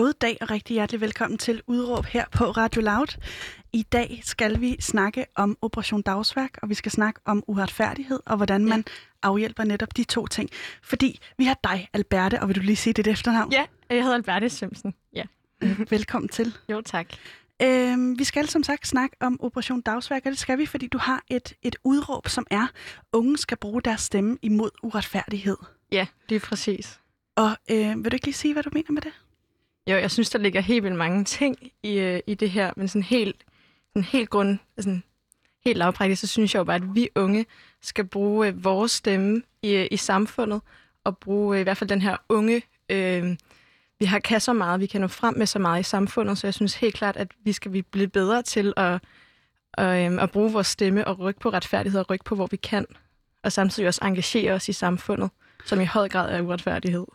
God dag og rigtig hjertelig velkommen til Udråb her på Radio Loud. I dag skal vi snakke om Operation Dagsværk, og vi skal snakke om uretfærdighed og hvordan man afhjælper netop de to ting. Fordi vi har dig, Alberte, og vil du lige sige dit efternavn? Ja, jeg hedder Alberte Simpson. Ja. Velkommen til. Jo, tak. Øhm, vi skal som sagt snakke om Operation Dagsværk, og det skal vi, fordi du har et, et udråb, som er, unge skal bruge deres stemme imod uretfærdighed. Ja, det er præcis. Og øh, vil du ikke lige sige, hvad du mener med det? Jo, jeg synes, der ligger helt vildt mange ting i, øh, i det her, men sådan helt, sådan helt grund, sådan helt lavpraktisk, så synes jeg jo bare, at vi unge skal bruge øh, vores stemme i, øh, i samfundet, og bruge øh, i hvert fald den her unge... Øh, vi har kan så meget, vi kan nå frem med så meget i samfundet, så jeg synes helt klart, at vi skal vi blive bedre til at, at, øh, at bruge vores stemme og rykke på retfærdighed og rykke på, hvor vi kan, og samtidig også engagere os i samfundet, som i høj grad er uretfærdighed.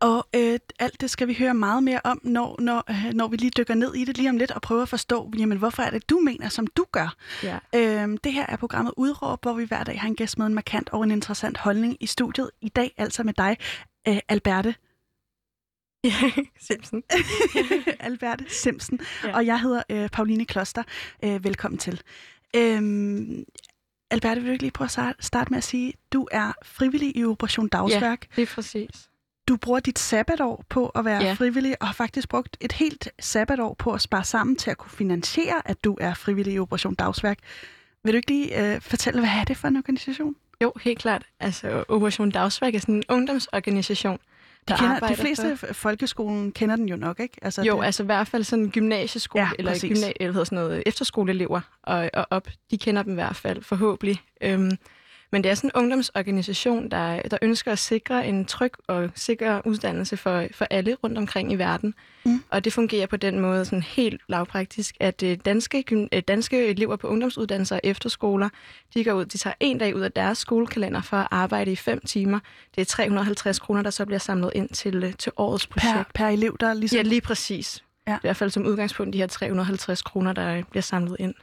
Og øh, alt det skal vi høre meget mere om, når, når, øh, når vi lige dykker ned i det lige om lidt og prøver at forstå, jamen, hvorfor er det, du mener, som du gør. Ja. Øh, det her er programmet Udråb, hvor vi hver dag har en gæst med en markant og en interessant holdning i studiet. I dag altså med dig, øh, Alberte. Simpson. Alberte Simpson. Ja. Og jeg hedder øh, Pauline Kloster. Øh, velkommen til. Øh, Alberte, vil du ikke lige prøve at starte- med at sige, du er frivillig i Operation Dagsværk. Det er præcis. Du bruger dit sabbatår på at være ja. Frivillig, og har faktisk brugt et helt sabbatår på at spare sammen til at kunne finansiere, at du er frivillig i Operation Dagsværk. Vil du ikke lige øh, fortælle, hvad er det for en organisation? Jo, helt klart. Altså, Operation Dagsværk er sådan en ungdomsorganisation, De, der kender, arbejder de fleste for... folkeskolen kender den jo nok, ikke? Altså, Jo, det, altså i hvert fald sådan gymnasieskole, Ja, eller, gymna- eller sådan noget, efterskoleelever og, og op. De kender dem i hvert fald, forhåbentlig. Øhm, men det er sådan en ungdomsorganisation, der, der ønsker at sikre en tryg og sikker uddannelse for, for alle rundt omkring i verden. Mm. Og det fungerer på den måde sådan helt lavpraktisk, at øh, danske, øh, danske elever på ungdomsuddannelser og efterskoler, de går ud, de tager en dag ud af deres skolekalender for at arbejde i fem timer. Det er 350 kroner, der så bliver samlet ind til, øh, til årets projekt. per, per elev, der ligesom... Ja, lige præcis. Ja. Ja. I hvert fald som udgangspunkt de her 350 kroner, der bliver samlet ind.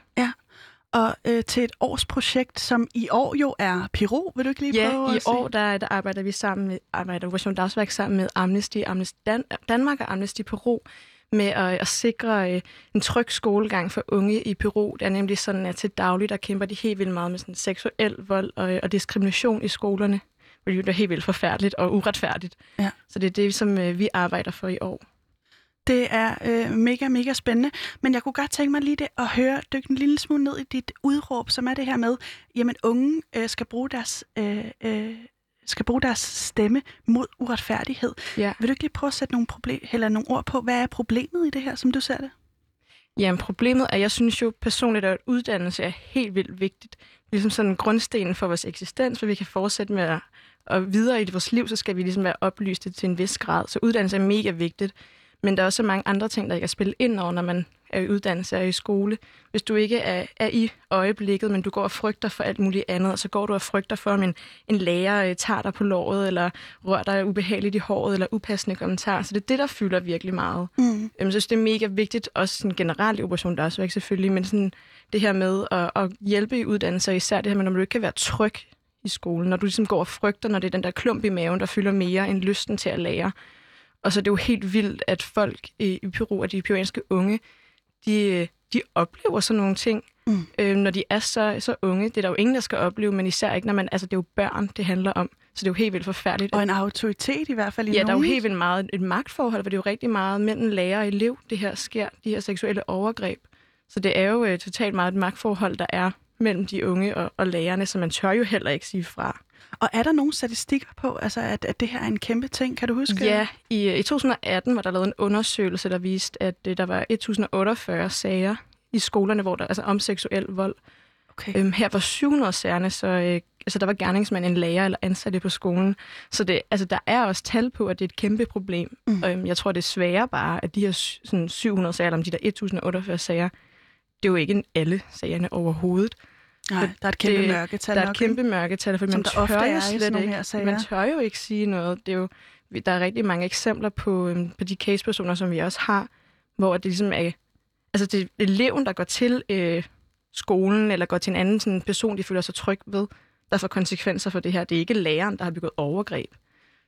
Og øh, til et års projekt, som i år jo er Piro. Vil du ikke lige prøve Ja, i at sige? år der, der arbejder vi sammen med, arbejder Operation Dagsværk sammen med Amnesty, Amnesty Dan- Danmark og Amnesty Peru med at, at sikre øh, en tryg skolegang for unge i Peru. Det er nemlig sådan, at til daglig, der kæmper de helt vildt meget med sådan seksuel vold og, og diskrimination i skolerne, hvilket er helt vildt forfærdeligt og uretfærdigt. Ja. Så det er det, som øh, vi arbejder for i år. Det er øh, mega, mega spændende. Men jeg kunne godt tænke mig lige det at høre, dykke en lille smule ned i dit udråb, som er det her med, jamen unge øh, skal, bruge deres, øh, øh, skal bruge deres stemme mod uretfærdighed. Ja. Vil du ikke lige prøve at sætte nogle, problem, eller nogle ord på, hvad er problemet i det her, som du ser det? Jamen, problemet er, jeg synes jo personligt, at uddannelse er helt vildt vigtigt. Ligesom sådan grundstenen for vores eksistens, for vi kan fortsætte med at, og videre i vores liv, så skal vi ligesom være oplyste til en vis grad. Så uddannelse er mega vigtigt. Men der er også så mange andre ting, der kan spille ind over, når man er i uddannelse og er i skole. Hvis du ikke er, er i øjeblikket, men du går og frygter for alt muligt andet, og så går du og frygter for, om en, en lærer øh, tager dig på låret, eller rører dig ubehageligt i håret, eller upassende kommentarer. Så det er det, der fylder virkelig meget. Mm. Jamen, jeg synes, det er mega vigtigt, også sådan generelt i Operation Dagsværk selvfølgelig, men sådan det her med at, at hjælpe i uddannelser, især det her med, når du ikke kan være tryg i skolen, når du ligesom går og frygter, når det er den der klump i maven, der fylder mere end lysten til at lære. Og så er det jo helt vildt, at folk i, Peru, og de peruanske unge, de, de oplever sådan nogle ting, Mm. øh, når de er så, så unge. Det er der jo ingen, der skal opleve, men især ikke, når man, altså det er jo børn, det handler om. Så det er jo helt vildt forfærdeligt. Og en autoritet i hvert fald i Ja, der er jo helt vildt meget et magtforhold, hvor det er jo rigtig meget mellem lærer og elev, det her sker, de her seksuelle overgreb. Så det er jo øh, totalt meget et magtforhold, der er mellem de unge og, og lærerne, så man tør jo heller ikke sige fra. Og er der nogle statistikker på, altså, at, at det her er en kæmpe ting? Kan du huske? Ja, i, øh, i 2018 var der lavet en undersøgelse, der viste, at øh, der var 1048 sager i skolerne, hvor der altså om seksuel vold. Okay. Øhm, her var 700 sagerne, så øh, altså, der var gerningsmand en lærer eller ansatte på skolen. Så det, altså, der er også tal på, at det er et kæmpe problem. Mm. Øhm, jeg tror, det er sværere bare, at de her sådan 700 sager, eller om de der 1048 sager, det er jo ikke alle sagerne overhovedet. Nej, der er et kæmpe det- mørketal der er et kæmpe mørketal, for man der tør jo slet ikke, her sager. man tør jo ikke sige noget. Det er jo, der er rigtig mange eksempler på, øhm, på de casepersoner, som vi også har, hvor det ligesom er, altså det er eleven, der går til øh, skolen, eller går til en anden sådan, person, de føler sig tryg ved, der får konsekvenser for det her. Det er ikke læreren, der har begået overgreb.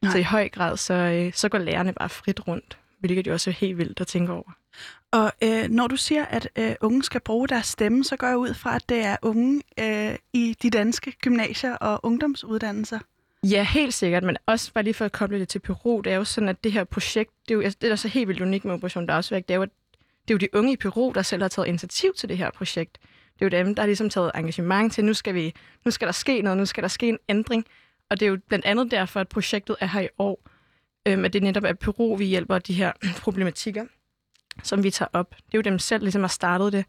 Nej. Så i høj grad, så, øh, så går lærerne bare frit rundt, hvilket jo også er helt vildt at tænke over. Og øh, når du siger, at øh, unge skal bruge deres stemme, så går jeg ud fra, at det er unge øh, i de danske gymnasier og ungdomsuddannelser. Ja, helt sikkert, men også bare lige for at koble det til Peru, det er jo sådan, at det her projekt, det er jo altså, det er så helt vildt unikt med Operation Dagsværk, det er jo, at det er jo de unge i Peru, der selv har taget initiativ til det her projekt. Det er jo dem, der har ligesom taget engagement til, nu skal, vi, nu skal der ske noget, nu skal der ske en ændring. Og det er jo blandt andet derfor, at projektet er her i år, øhm, at det netop er Peru, vi hjælper de her problematikker, som vi tager op. Det er jo dem selv, ligesom har startet det.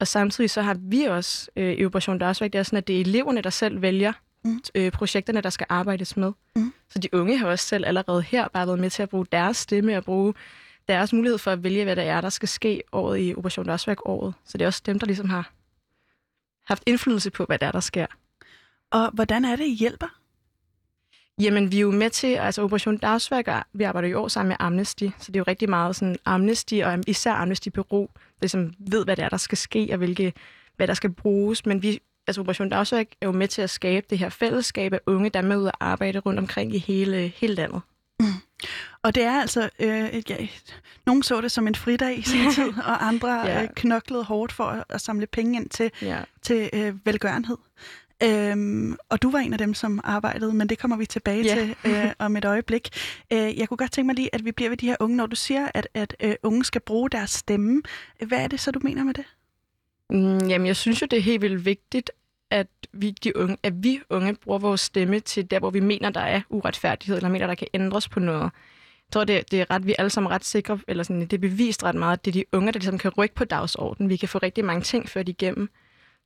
Og samtidig så har vi også øh, i Operation Dagsværk, det er sådan, at det er eleverne, der selv vælger mm. øh, projekterne, der skal arbejdes med. Mm. Så de unge har også selv allerede her bare været med til at bruge deres stemme og bruge deres mulighed for at vælge, hvad der er, der skal ske året i Operation Dagsværk året. Så det er også dem, der ligesom har haft indflydelse på, hvad der er, der sker. Og hvordan er det, I hjælper? Jamen, vi er jo med til, altså Operation Dagsværk, vi arbejder jo år sammen med Amnesty, så det er jo rigtig meget sådan Amnesty, og især Amnesty Bureau, der som ved, hvad det er, der skal ske, og hvilke, hvad der skal bruges. Men vi, altså Operation Dagsværk er jo med til at skabe det her fællesskab af unge, der er med ud at arbejde rundt omkring i hele, hele landet. Mm. Og det er altså, øh, ja, nogen så det som en fridag i sin tid, og andre ja. øh, knoklede hårdt for at, at samle penge ind til, ja. til øh, velgørenhed. Øhm, og du var en af dem, som arbejdede, men det kommer vi tilbage yeah. til øh, om et øjeblik. Øh, jeg kunne godt tænke mig lige, at vi bliver ved de her unge. Når du siger, at, at øh, unge skal bruge deres stemme, hvad er det så, du mener med det? Mm, jamen, jeg synes jo, det er helt vildt vigtigt, at vi, de unge, at vi unge bruger vores stemme til der, hvor vi mener, der er uretfærdighed, eller mener, der kan ændres på noget. Jeg tror, det, det er ret, vi er alle sammen ret sikre, eller sådan, det er bevist ret meget, at det er de unge, der ligesom kan rykke på dagsordenen. Vi kan få rigtig mange ting ført igennem.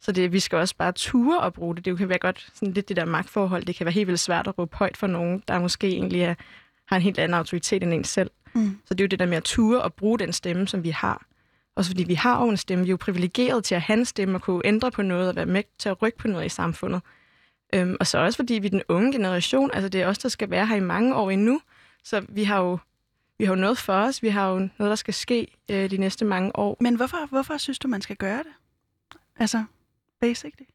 Så det, vi skal også bare ture og bruge det. Det kan være godt sådan lidt det der magtforhold. Det kan være helt vildt svært at råbe højt for nogen, der måske egentlig er, har en helt anden autoritet end en selv. Mm. Så det er jo det der med at ture og bruge den stemme, som vi har. Også fordi vi har jo en stemme. Vi er jo privilegeret til at have en stemme og kunne ændre på noget og være med til at rykke på noget i samfundet. Øhm, og så også fordi vi er den unge generation. Altså det er os, der skal være her i mange år endnu. Så vi har jo vi har jo noget for os. Vi har jo noget, der skal ske øh, de næste mange år. Men hvorfor, hvorfor synes du, man skal gøre det? Altså, basically.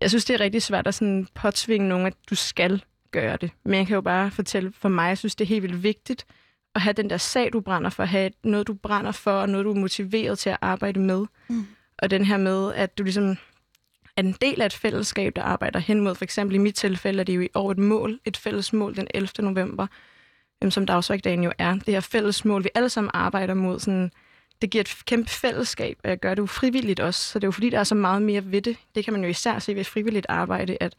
Jeg synes, det er rigtig svært at sådan påtvinge nogen, at du skal gøre det. Men jeg kan jo bare fortælle, for mig, jeg synes, det er helt vildt vigtigt at have den der sag, du brænder for, at have noget, du brænder for, og noget, du er motiveret til at arbejde med. Mm. Og den her med, at du ligesom er en del af et fællesskab, der arbejder hen mod, for eksempel i mit tilfælde, er det jo i år et mål, et fælles mål den 11. november, som dagsværkdagen jo er. Det her fælles mål, vi alle sammen arbejder mod, sådan, det giver et kæmpe fællesskab, og jeg gør det jo frivilligt også, så det er jo fordi, der er så meget mere ved det. Det kan man jo især se ved frivilligt arbejde, at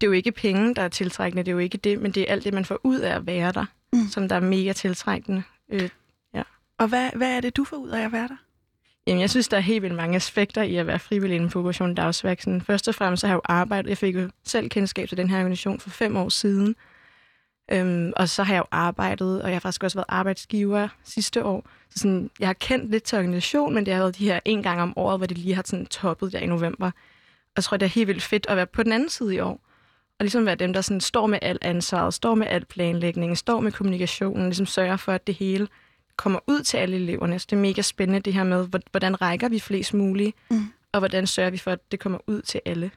det er jo ikke penge, der er tiltrækkende, det er jo ikke det, men det er alt det, man får ud af at være der, mm. som der er mega tiltrækkende. Øh, ja. Og hvad, hvad er det, du får ud af at være der? Jamen, jeg synes, der er helt vildt mange aspekter i at være frivillig inden for Operation Dagsværk. Først og fremmest så har jeg jo arbejdet, jeg fik jo selv kendskab til den her organisation for fem år siden, Øhm, og så har jeg jo arbejdet, og jeg har faktisk også været arbejdsgiver sidste år. Så sådan, jeg har kendt lidt til organisation, men det har været de her en gang om året, hvor det lige har sådan toppet der i november. Og jeg tror, det er helt vildt fedt at være på den anden side i år. Og ligesom være dem, der sådan står med alt ansvaret, står med alt planlægningen, står med kommunikationen, ligesom sørger for, at det hele kommer ud til alle eleverne. Så det er mega spændende det her med, hvordan rækker vi flest muligt, mm. og hvordan sørger vi for, at det kommer ud til alle.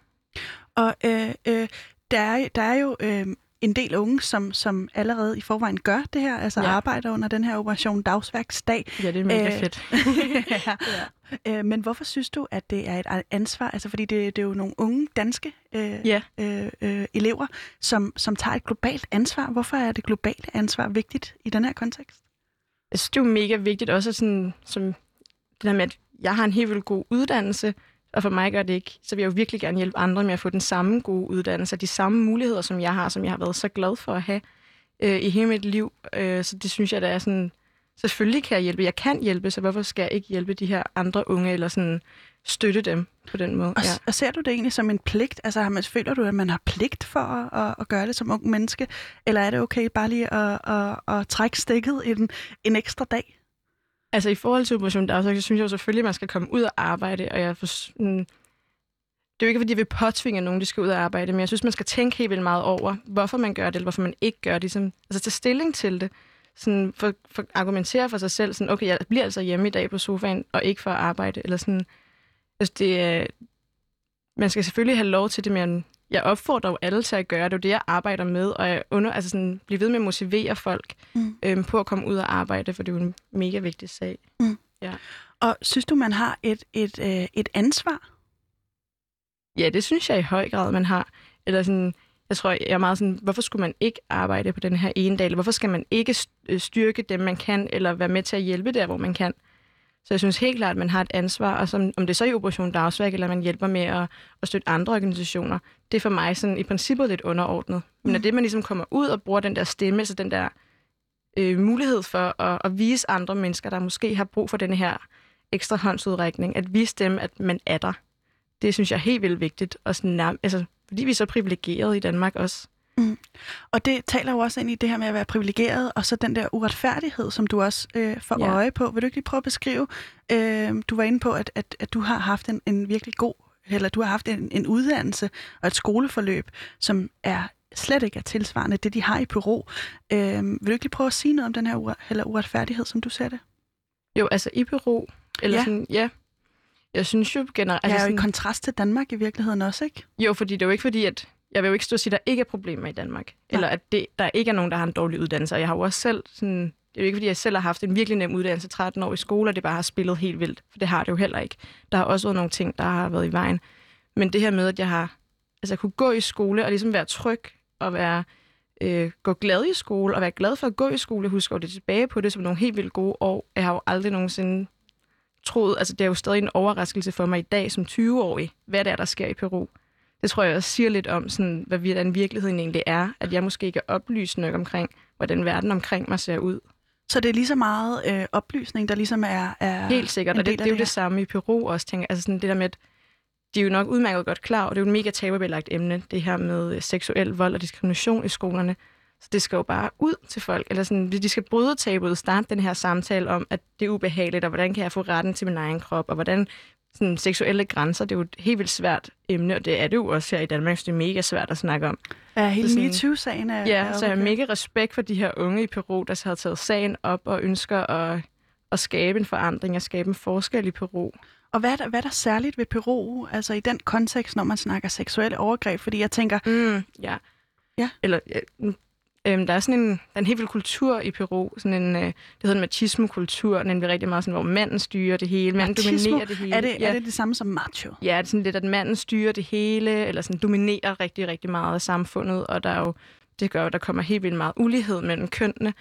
Og øh, øh, der, er, der er jo øh, en del unge, som, som allerede i forvejen gør det her, altså ja. arbejder under den her operation Dagsværksdag. Ja, det er mega Æh, fedt. ja. ja. Æh, men hvorfor synes du, at det er et ansvar? Altså, fordi det, det er jo nogle unge danske øh, ja. øh, øh, elever, som, som tager et globalt ansvar. Hvorfor er det globale ansvar vigtigt i den her kontekst? Jeg synes, det er jo mega vigtigt også, sådan, som det der med, at jeg har en helt vildt god uddannelse, og for mig gør det ikke. Så vil jeg jo virkelig gerne hjælpe andre med at få den samme gode uddannelse, de samme muligheder, som jeg har, som jeg har været så glad for at have øh, i hele mit liv. Øh, så det synes jeg, der er sådan... Selvfølgelig kan jeg hjælpe. Jeg kan hjælpe, så hvorfor skal jeg ikke hjælpe de her andre unge, eller sådan støtte dem på den måde? Og, ja. og ser du det egentlig som en pligt? Altså, man, føler du, at man har pligt for at, at, at gøre det som ung menneske? Eller er det okay bare lige at, at, at, at trække stikket en, en ekstra dag? Altså i forhold til Operation Dagsværk, så synes jeg jo selvfølgelig, at man skal komme ud og arbejde, og jeg for, mm, det er jo ikke, fordi jeg vil påtvinge nogen, de skal ud og arbejde, men jeg synes, man skal tænke helt vildt meget over, hvorfor man gør det, eller hvorfor man ikke gør det. Ligesom, altså tage stilling til det. Sådan for, for argumentere for sig selv, sådan, okay, jeg bliver altså hjemme i dag på sofaen, og ikke for at arbejde. Eller sådan, altså det, man skal selvfølgelig have lov til det, men jeg opfordrer jo alle til at gøre det. Det er det, jeg arbejder med, og jeg under, altså sådan, bliver ved med at motivere folk mm. øhm, på at komme ud og arbejde, for det er jo en mega vigtig sag. Mm. Ja. Og synes du, man har et, et, øh, et ansvar? Ja, det synes jeg i høj grad, man har. Eller sådan, jeg tror, jeg er meget sådan, hvorfor skulle man ikke arbejde på den her ene dag? Eller hvorfor skal man ikke øh, styrke dem, man kan, eller være med til at hjælpe der, hvor man kan? Så jeg synes helt klart, at man har et ansvar, og som, om det så er i Operation Dagsværk, eller man hjælper med at, at støtte andre organisationer, det er for mig sådan i princippet lidt underordnet. Men når mm. det, man ligesom kommer ud og bruger den der stemme, så den der øh, mulighed for at, at vise andre mennesker, der måske har brug for den her ekstra håndsudrækning, at vise dem, at man er der. Det synes jeg er helt vildt vigtigt, og sådan, altså, fordi vi er så privilegerede i Danmark også. Mm. Og det taler jo også ind i det her med at være privilegeret, og så den der uretfærdighed, som du også øh, får ja. øje på. Vil du ikke lige prøve at beskrive? Øh, du var inde på, at, at, at du har haft en, en virkelig god, eller du har haft en, en uddannelse og et skoleforløb, som er slet ikke er tilsvarende det, de har i Peru. Øh, vil du ikke lige prøve at sige noget om den her ure, eller uretfærdighed, som du ser det? Jo, altså i Peru, eller ja. sådan, ja, jeg synes jo generelt... Altså ja, jo i kontrast til Danmark i virkeligheden også, ikke? Jo, fordi det er jo ikke fordi, at jeg vil jo ikke stå og sige, at der ikke er problemer i Danmark. Ja. Eller at det, der ikke er nogen, der har en dårlig uddannelse. Og jeg har jo også selv sådan... Det er jo ikke, fordi jeg selv har haft en virkelig nem uddannelse 13 år i skole, og det bare har spillet helt vildt. For det har det jo heller ikke. Der har også været nogle ting, der har været i vejen. Men det her med, at jeg har altså, kunne gå i skole og ligesom være tryg og være, øh, gå glad i skole og være glad for at gå i skole. Jeg husker jo det tilbage på det som nogle helt vildt gode år. Jeg har jo aldrig nogensinde troet, altså det er jo stadig en overraskelse for mig i dag som 20-årig, hvad det er, der sker i Peru det tror jeg også siger lidt om, sådan, hvad den virkeligheden egentlig er, at jeg måske ikke er oplyst nok omkring, hvordan verden omkring mig ser ud. Så det er lige så meget øh, oplysning, der ligesom er, er Helt sikkert, og det, det er jo det, det samme i Peru også, tænker Altså sådan det der med, at de er jo nok udmærket godt klar, og det er jo et mega tabubelagt emne, det her med øh, seksuel vold og diskrimination i skolerne. Så det skal jo bare ud til folk, eller sådan, de skal bryde tabuet, starte den her samtale om, at det er ubehageligt, og hvordan kan jeg få retten til min egen krop, og hvordan sådan, seksuelle grænser, det er jo et helt vildt svært emne, og det er det jo også her i Danmark, så det er mega svært at snakke om. Ja, hele MeToo-sagen er... Ja, er så jeg har mega respekt for de her unge i Peru, der har taget sagen op og ønsker at, at skabe en forandring og skabe en forskel i Peru. Og hvad er, der, hvad er der særligt ved Peru, altså i den kontekst, når man snakker seksuelle overgreb? Fordi jeg tænker... Mm, ja. ja. Eller, Øhm, der er sådan en, der er en helt vild kultur i Peru, sådan en, øh, det hedder en machismo-kultur, nemlig rigtig meget sådan, hvor manden styrer det hele, manden machismo, dominerer det hele. Er det, ja. er det det samme som macho? Ja, det er sådan lidt, at manden styrer det hele, eller sådan dominerer rigtig, rigtig meget af samfundet, og der er jo, det gør jo, der kommer helt vildt meget ulighed mellem kønnene,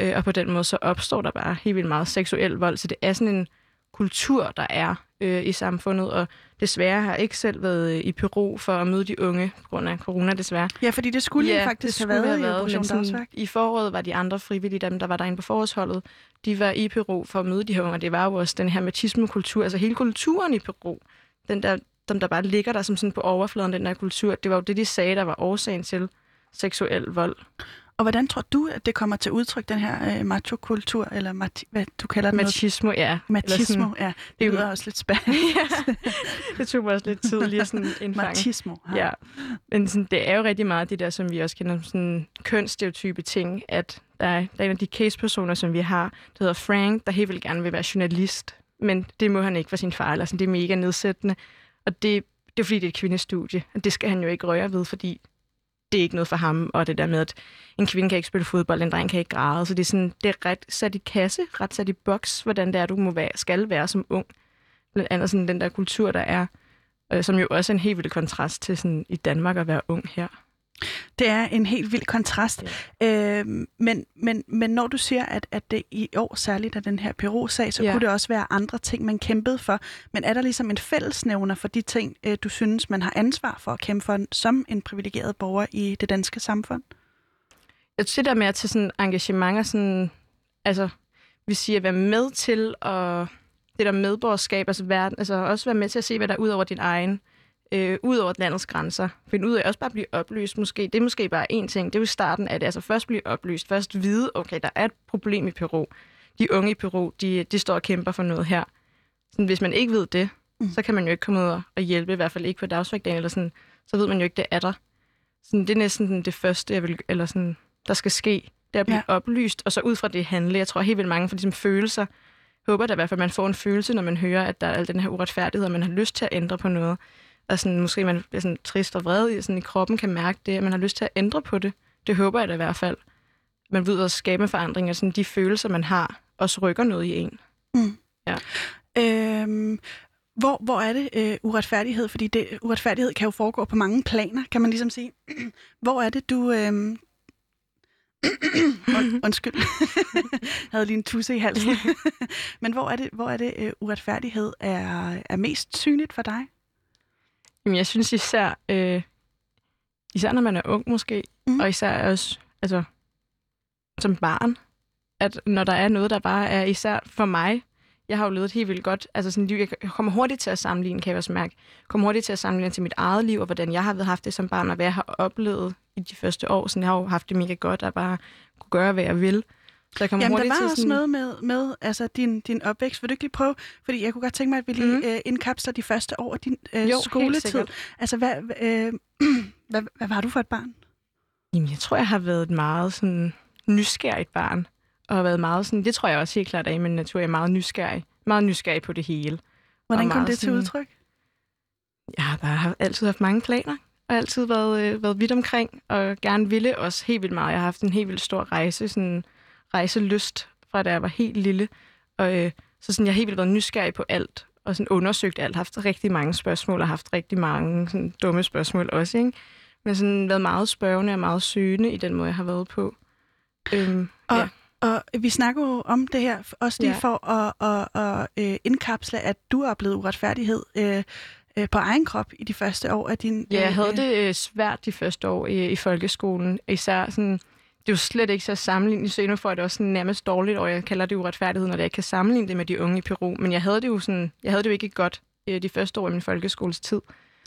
øh, og på den måde så opstår der bare helt vildt meget seksuel vold, så det er sådan en kultur, der er øh, i samfundet, og desværre har ikke selv været øh, i Peru for at møde de unge på grund af corona, desværre. Ja, fordi det skulle ja, faktisk have været, have været i Operation sådan, I foråret var de andre frivillige, dem der var derinde på forårsholdet, de var i Peru for at møde de her unge, og det var jo også den her machismo-kultur, altså hele kulturen i Peru, den der, dem der bare ligger der som sådan på overfladen, den der kultur, det var jo det, de sagde, der var årsagen til seksuel vold. Og hvordan tror du, at det kommer til udtryk, den her øh, macho-kultur, eller mati- hvad du kalder det? Machismo, ja. Machismo, sådan, ja. Det lyder også lidt spændende. ja, det tog mig også lidt tid lige sådan indfange. Machismo. Ja. ja. Men sådan, det er jo rigtig meget det der, som vi også kender sådan kønsstereotype ting, at der er, der er en af de case-personer, som vi har, der hedder Frank, der helt vildt gerne vil være journalist, men det må han ikke for sin far, eller sådan, det er mega nedsættende. Og det, det er fordi, det er et kvindestudie, og det skal han jo ikke røre ved, fordi det er ikke noget for ham, og det der med, at en kvinde kan ikke spille fodbold, en dreng kan ikke græde. Så det er, sådan, det er ret sat i kasse, ret sat i boks, hvordan det er, du må være, skal være som ung. Blandt andet sådan den der kultur, der er, øh, som jo også er en helt vild kontrast til sådan, i Danmark at være ung her. Det er en helt vild kontrast. Ja. Øh, men, men, men når du siger, at, at det i år særligt er den her Peru-sag, så ja. kunne det også være andre ting, man kæmpede for. Men er der ligesom en fællesnævner for de ting, øh, du synes, man har ansvar for at kæmpe for som en privilegeret borger i det danske samfund? Jeg synes, der med at tage sådan engagementer, sådan, altså, vi siger, at være med til at det der medborgerskab, altså, verden, altså også være med til at se, hvad der er ud over din egen øh, ud over landets grænser. Finde ud af også bare at blive oplyst. Måske, det er måske bare én ting. Det er jo starten af det. Altså først blive oplyst. Først vide, okay, der er et problem i Peru. De unge i Peru, de, de står og kæmper for noget her. Sådan, hvis man ikke ved det, mm. så kan man jo ikke komme ud og hjælpe, i hvert fald ikke på dagsvægtdagen, eller sådan, så ved man jo ikke, det er der. Sådan, det er næsten det første, jeg vil, eller sådan, der skal ske. Det er at blive ja. oplyst, og så ud fra det handle. Jeg tror helt vildt mange for ligesom, følelser, håber da i hvert fald, at man får en følelse, når man hører, at der er al den her uretfærdighed, og man har lyst til at ændre på noget. Og sådan, måske man bliver sådan trist og vred sådan i kroppen, kan mærke det, at man har lyst til at ændre på det. Det håber jeg da i hvert fald. Man ved at skabe forandringer, sådan de følelser, man har, også rykker noget i en. Mm. Ja. Øhm, hvor, hvor er det øh, uretfærdighed? Fordi det, uretfærdighed kan jo foregå på mange planer, kan man ligesom sige. hvor er det, du... Øh, Und, undskyld. jeg havde lige en tusse i halsen. Men hvor er det, hvor er det uh, uretfærdighed er, er mest synligt for dig? Jamen, jeg synes især, øh, især når man er ung måske, mm. og især også altså, som barn, at når der er noget, der bare er især for mig, jeg har jo levet helt vildt godt. Altså sådan, jeg kommer hurtigt til at sammenligne, kan jeg også mærke. Jeg kommer hurtigt til at sammenligne til mit eget liv, og hvordan jeg har haft det som barn, og hvad jeg har oplevet i de første år. Så jeg har jo haft det mega godt, at bare kunne gøre, hvad jeg vil. Så jeg Jamen, der var til også sådan... noget med, med altså, din, din opvækst. Vil du ikke lige prøve? Fordi jeg kunne godt tænke mig, at vi lige mm. øh, indkapsler de første år af din øh, jo, skoletid. Altså, hvad, øh, hvad, hvad var du for et barn? Jamen, jeg tror, jeg har været et meget sådan, nysgerrigt barn og har været meget sådan, det tror jeg også helt klart er i min natur, jeg er meget nysgerrig. Meget nysgerrig på det hele. Hvordan kom det til sådan, udtryk? Jeg har bare altid haft mange planer, og altid været, øh, været vidt omkring, og gerne ville også helt vildt meget. Jeg har haft en helt vildt stor rejse, sådan rejselyst fra da jeg var helt lille. Og, øh, så sådan, jeg har helt vildt været nysgerrig på alt, og sådan undersøgt alt, haft rigtig mange spørgsmål, og haft rigtig mange sådan, dumme spørgsmål også, ikke? Men sådan været meget spørgende og meget søgende i den måde, jeg har været på. Øhm, og, ja. Og vi snakker jo om det her, også lige ja. for at, at, at, at øh, indkapsle, at du har oplevet uretfærdighed øh, øh, på egen krop i de første år af din... Ja, jeg havde det svært de første år i, i folkeskolen. Især sådan, det er jo slet ikke så sammenlignet, så endnu får det også sådan nærmest dårligt, og jeg kalder det uretfærdighed, når jeg ikke kan sammenligne det med de unge i Peru. Men jeg havde det jo, sådan, jeg havde det jo ikke godt de første år i min folkeskoles tid.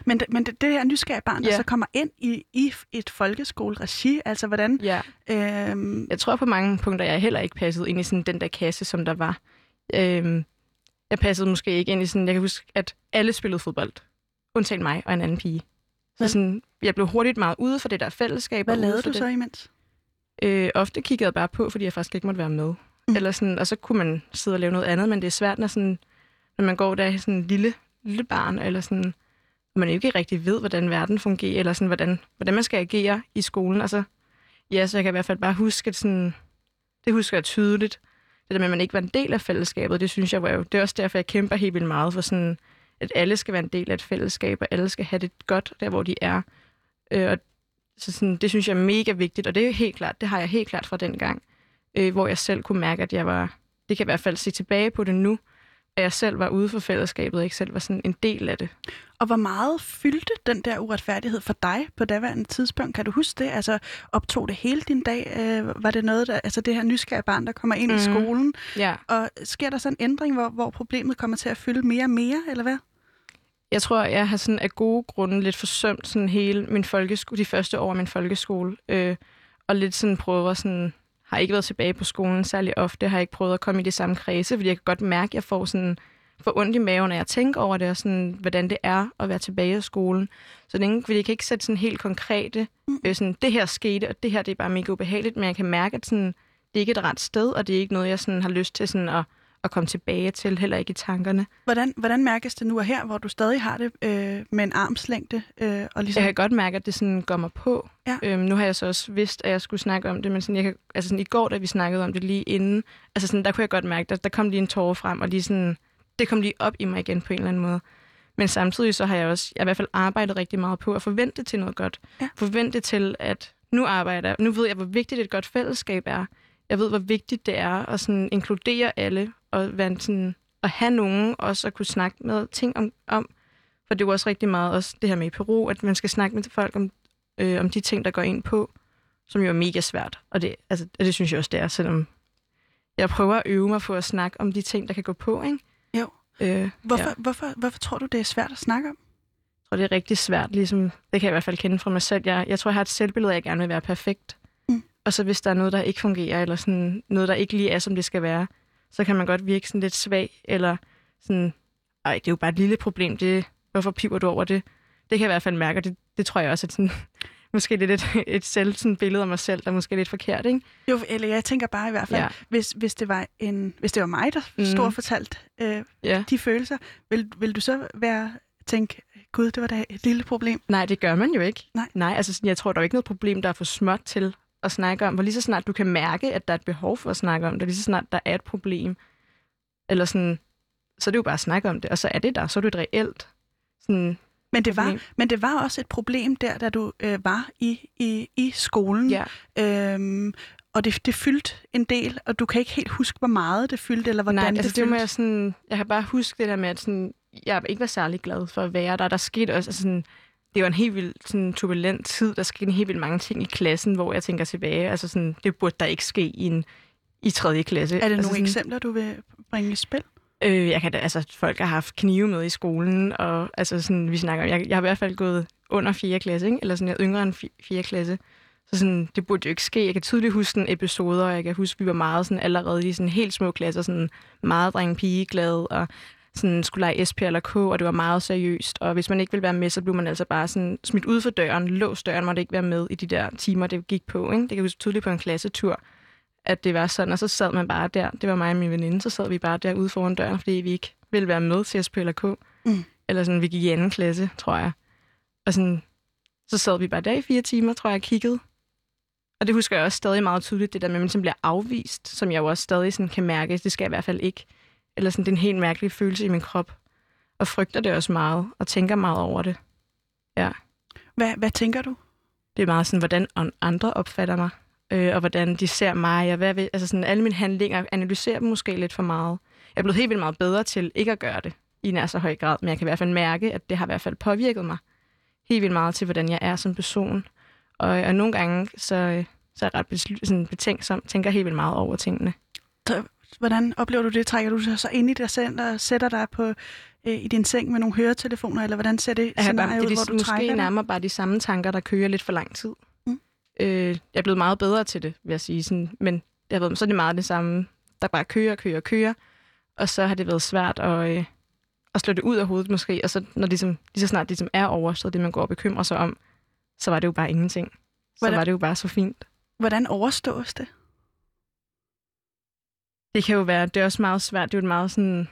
Men, det, men det, det her nysgerrige barn, ja. der så kommer ind i, i et folkeskoleregi, altså hvordan... Ja. Øhm... Jeg tror på mange punkter, jeg heller ikke passet ind i sådan den der kasse, som der var. Øhm, jeg passede måske ikke ind i sådan... Jeg kan huske, at alle spillede fodbold. Undtagen mig og en anden pige. Så sådan, jeg blev hurtigt meget ude for det der fællesskab. Hvad lavede du det. så imens? Øh, ofte kiggede jeg bare på, fordi jeg faktisk ikke måtte være med. Mm. Eller sådan, og så kunne man sidde og lave noget andet, men det er svært, når, sådan, når man går der i sådan en lille, lille barn, eller sådan, man ikke rigtig ved, hvordan verden fungerer, eller sådan, hvordan, hvordan man skal agere i skolen. Altså, ja, så jeg kan i hvert fald bare huske, at sådan, det husker jeg tydeligt. Det der med, at man ikke var en del af fællesskabet, det synes jeg var jo, det er også derfor, jeg kæmper helt vildt meget for sådan, at alle skal være en del af et fællesskab, og alle skal have det godt der, hvor de er. Øh, og så sådan, det synes jeg er mega vigtigt, og det er helt klart, det har jeg helt klart fra den gang, øh, hvor jeg selv kunne mærke, at jeg var, det kan jeg i hvert fald se tilbage på det nu, at jeg selv var ude for fællesskabet, og ikke selv var sådan en del af det. Og hvor meget fyldte den der uretfærdighed for dig på daværende tidspunkt? Kan du huske det? Altså, optog det hele din dag? Øh, var det noget, der, altså det her nysgerrige barn, der kommer ind mm. i skolen? Ja. Og sker der så en ændring, hvor, hvor problemet kommer til at fylde mere og mere, eller hvad? Jeg tror, jeg har sådan af gode grunde lidt forsømt sådan hele min folkeskole, de første år af min folkeskole, øh, og lidt sådan prøver sådan har ikke været tilbage på skolen særlig ofte, har ikke prøvet at komme i det samme kredse, fordi jeg kan godt mærke, at jeg får sådan for ondt i maven, når jeg tænker over det, og sådan, hvordan det er at være tilbage i skolen. Så det er, fordi jeg kan ikke sætte sådan helt konkrete, mm. øh, sådan, det her skete, og det her det er bare mega ubehageligt, men jeg kan mærke, at sådan, det er ikke et ret sted, og det er ikke noget, jeg sådan, har lyst til sådan, at at komme tilbage til, heller ikke i tankerne. Hvordan, hvordan mærkes det nu og her, hvor du stadig har det øh, med en armslængde? Øh, og ligesom... Jeg kan godt mærke, at det sådan går mig på. Ja. Øhm, nu har jeg så også vidst, at jeg skulle snakke om det, men sådan, jeg kan, altså sådan, i går, da vi snakkede om det lige inden, altså sådan, der kunne jeg godt mærke, at der kom lige en tårer frem, og lige sådan, det kom lige op i mig igen på en eller anden måde. Men samtidig så har jeg også, jeg har i hvert fald arbejdet rigtig meget på at forvente til noget godt. Ja. Forvente til, at nu arbejder nu ved jeg, hvor vigtigt et godt fællesskab er. Jeg ved, hvor vigtigt det er at sådan inkludere alle, og være sådan, at have nogen også at kunne snakke med ting om, om. For det er jo også rigtig meget også det her med i Peru, at man skal snakke med folk om, øh, om de ting, der går ind på, som jo er mega svært. Og det, altså, det synes jeg også, det er, selvom jeg prøver at øve mig på at snakke om de ting, der kan gå på, ikke? Jo. Øh, hvorfor, ja. hvorfor, hvorfor tror du, det er svært at snakke om? Jeg tror, det er rigtig svært, ligesom, det kan jeg i hvert fald kende fra mig selv. Jeg, jeg tror, jeg har et selvbillede, jeg gerne vil være perfekt. Og så hvis der er noget, der ikke fungerer, eller sådan noget, der ikke lige er, som det skal være, så kan man godt virke sådan lidt svag, eller sådan, ej, det er jo bare et lille problem, det, hvorfor piver du over det? Det kan jeg i hvert fald mærke, og det, det tror jeg også, at sådan, måske lidt et, et selv, sådan billede af mig selv, der er måske lidt forkert, ikke? Jo, eller jeg tænker bare i hvert fald, ja. hvis, hvis, det var en, hvis det var mig, der mm. stod og fortalte øh, ja. de følelser, vil, vil du så være tænke, gud, det var da et lille problem. Nej, det gør man jo ikke. Nej. Nej, altså jeg tror, der er ikke noget problem, der er for småt til at snakke om. For lige så snart du kan mærke, at der er et behov for at snakke om det, lige så snart der er et problem, eller sådan, så er det jo bare at snakke om det, og så er det der, så er det et reelt sådan, Men det, var, men det var også et problem der, da du øh, var i, i, i skolen. ja. Øhm, og det, det fyldte en del, og du kan ikke helt huske, hvor meget det fyldte, eller hvordan Nej, det altså det fyldte. må jeg sådan, jeg kan bare huske det der med, at sådan, jeg ikke var særlig glad for at være der. Der skete også, altså sådan, det var en helt vildt sådan, turbulent tid. Der skete en helt vildt mange ting i klassen, hvor jeg tænker tilbage, altså sådan, det burde der ikke ske i en i 3. klasse. Er det altså nogle sådan, eksempler, du vil bringe i spil? Øh, jeg kan da, altså, folk har haft knive med i skolen, og altså, sådan, vi snakker om, jeg, jeg har i hvert fald gået under 4. klasse, ikke? eller sådan, jeg er yngre end 4. klasse. Så sådan, det burde jo ikke ske. Jeg kan tydeligt huske sådan episoder, og jeg kan huske, vi var meget sådan, allerede i sådan helt små klasser, sådan meget dreng pige glad og sådan skulle lege SP eller K, og det var meget seriøst. Og hvis man ikke ville være med, så blev man altså bare sådan smidt ud for døren, låst døren, måtte ikke være med i de der timer, det gik på. Ikke? Det kan jeg huske tydeligt på en klassetur, at det var sådan, og så sad man bare der. Det var mig og min veninde, så sad vi bare derude foran døren, fordi vi ikke ville være med til SP eller K. Mm. Eller sådan, vi gik i anden klasse, tror jeg. Og sådan, så sad vi bare der i fire timer, tror jeg, og kiggede. Og det husker jeg også stadig meget tydeligt, det der med, at man bliver afvist, som jeg jo også stadig sådan kan mærke, det skal jeg i hvert fald ikke. Eller sådan, det er en helt mærkelig følelse i min krop. Og frygter det også meget, og tænker meget over det. Hvad, hvad tænker du? Det er meget sådan, hvordan an- andre opfatter mig, øh, og hvordan de ser mig, og hvad altså sådan, alle mine handlinger analyserer dem måske lidt for meget. Jeg er blevet helt vildt meget bedre til ikke at gøre det i nær så høj grad, men jeg kan i hvert fald mærke, at det har i hvert fald påvirket mig helt vildt meget til, hvordan jeg er som person. Og, og nogle gange, så, så er jeg ret besl- sådan betænksom, tænker helt vildt meget over tingene. Hvordan oplever du det? Trækker du dig så ind i dig selv og sætter dig på, øh, i din seng med nogle høretelefoner, eller hvordan ser det bare, scenarie det ud, er hvor du trækker måske nærmere bare de samme tanker, der kører lidt for lang tid. Mm. Øh, jeg er blevet meget bedre til det, vil jeg sige. Sådan, men det har været, så er det meget det samme, der bare kører, kører, kører. Og så har det været svært at, øh, at slå det ud af hovedet måske. Og så når det ligesom, lige så snart det ligesom er overstået, det man går og bekymrer sig om, så var det jo bare ingenting. Så Hvordan- var det jo bare så fint. Hvordan overstås det? Det kan jo være, det er også meget svært, det er jo meget sådan,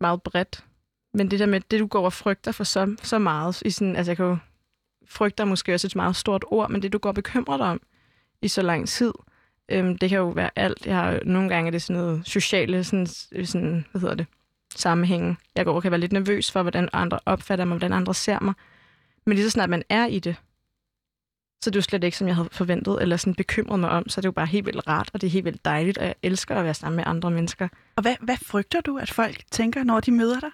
meget bredt. Men det der med, det du går og frygter for så, så meget, i sådan, altså jeg kan jo, frygter måske også et meget stort ord, men det du går og bekymrer dig om i så lang tid, øhm, det kan jo være alt. Jeg har, nogle gange er det sådan noget sociale, sådan, øh, sådan, hvad hedder det, sammenhænge. Jeg går og kan være lidt nervøs for, hvordan andre opfatter mig, hvordan andre ser mig. Men lige så snart man er i det, så er det jo slet ikke, som jeg havde forventet, eller sådan bekymret mig om, så er det jo bare helt vildt rart, og det er helt vildt dejligt, og jeg elsker at være sammen med andre mennesker. Og hvad, hvad frygter du, at folk tænker, når de møder dig?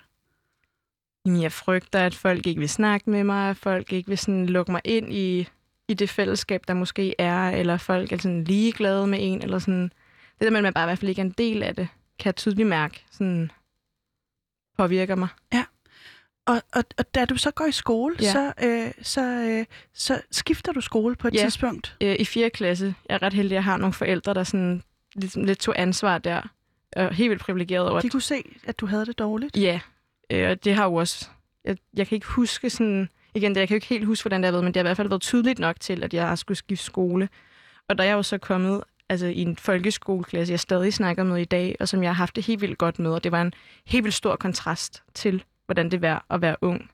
Jamen, jeg frygter, at folk ikke vil snakke med mig, at folk ikke vil sådan lukke mig ind i, i det fællesskab, der måske er, eller folk er sådan ligeglade med en, eller sådan. Det der med, at man bare i hvert fald ikke er en del af det, kan jeg tydeligt mærke, sådan påvirker mig. Og, og, og da du så går i skole, Ja. så, øh, så, øh, så skifter du skole på et Ja. tidspunkt. Øh, I 4. klasse, jeg er ret heldig, at jeg har nogle forældre, der sådan lidt, lidt tog ansvar der, og helt vildt privilegeret over, De kunne se, at du havde det dårligt. Ja, øh, og det har jo også... Jeg, jeg kan ikke huske sådan... Igen, det, jeg kan jo ikke helt huske, hvordan det har været, men det har i hvert fald været tydeligt nok til, at jeg skulle skifte skole. Og der er jeg jo så kommet altså, i en folkeskoleklasse, jeg stadig snakker med i dag, og som jeg har haft det helt vildt godt med, og det var en helt vildt stor kontrast til, hvordan det er at være ung.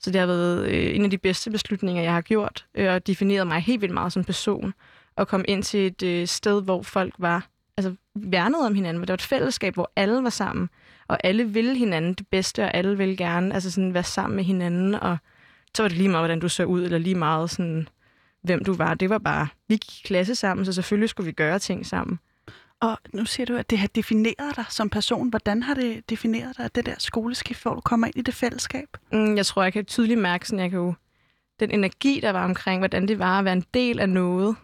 Så det har været øh, en af de bedste beslutninger, jeg har gjort, øh, og defineret mig helt vildt meget som person, og komme ind til et øh, sted, hvor folk var altså, værnede om hinanden, hvor det var et fællesskab, hvor alle var sammen, og alle ville hinanden det bedste, og alle ville gerne altså sådan, være sammen med hinanden, og så var det lige meget, hvordan du så ud, eller lige meget sådan, hvem du var. Det var bare, vi gik i klasse sammen, så selvfølgelig skulle vi gøre ting sammen. Og nu siger du, at det har defineret dig som person. Hvordan har det defineret dig, det der skoleskift, hvor du kommer ind i det fællesskab? Mm, Jeg tror, jeg kan tydeligt mærke, sådan, jeg kan jo, den energi, der var omkring, hvordan det var at være en del af noget,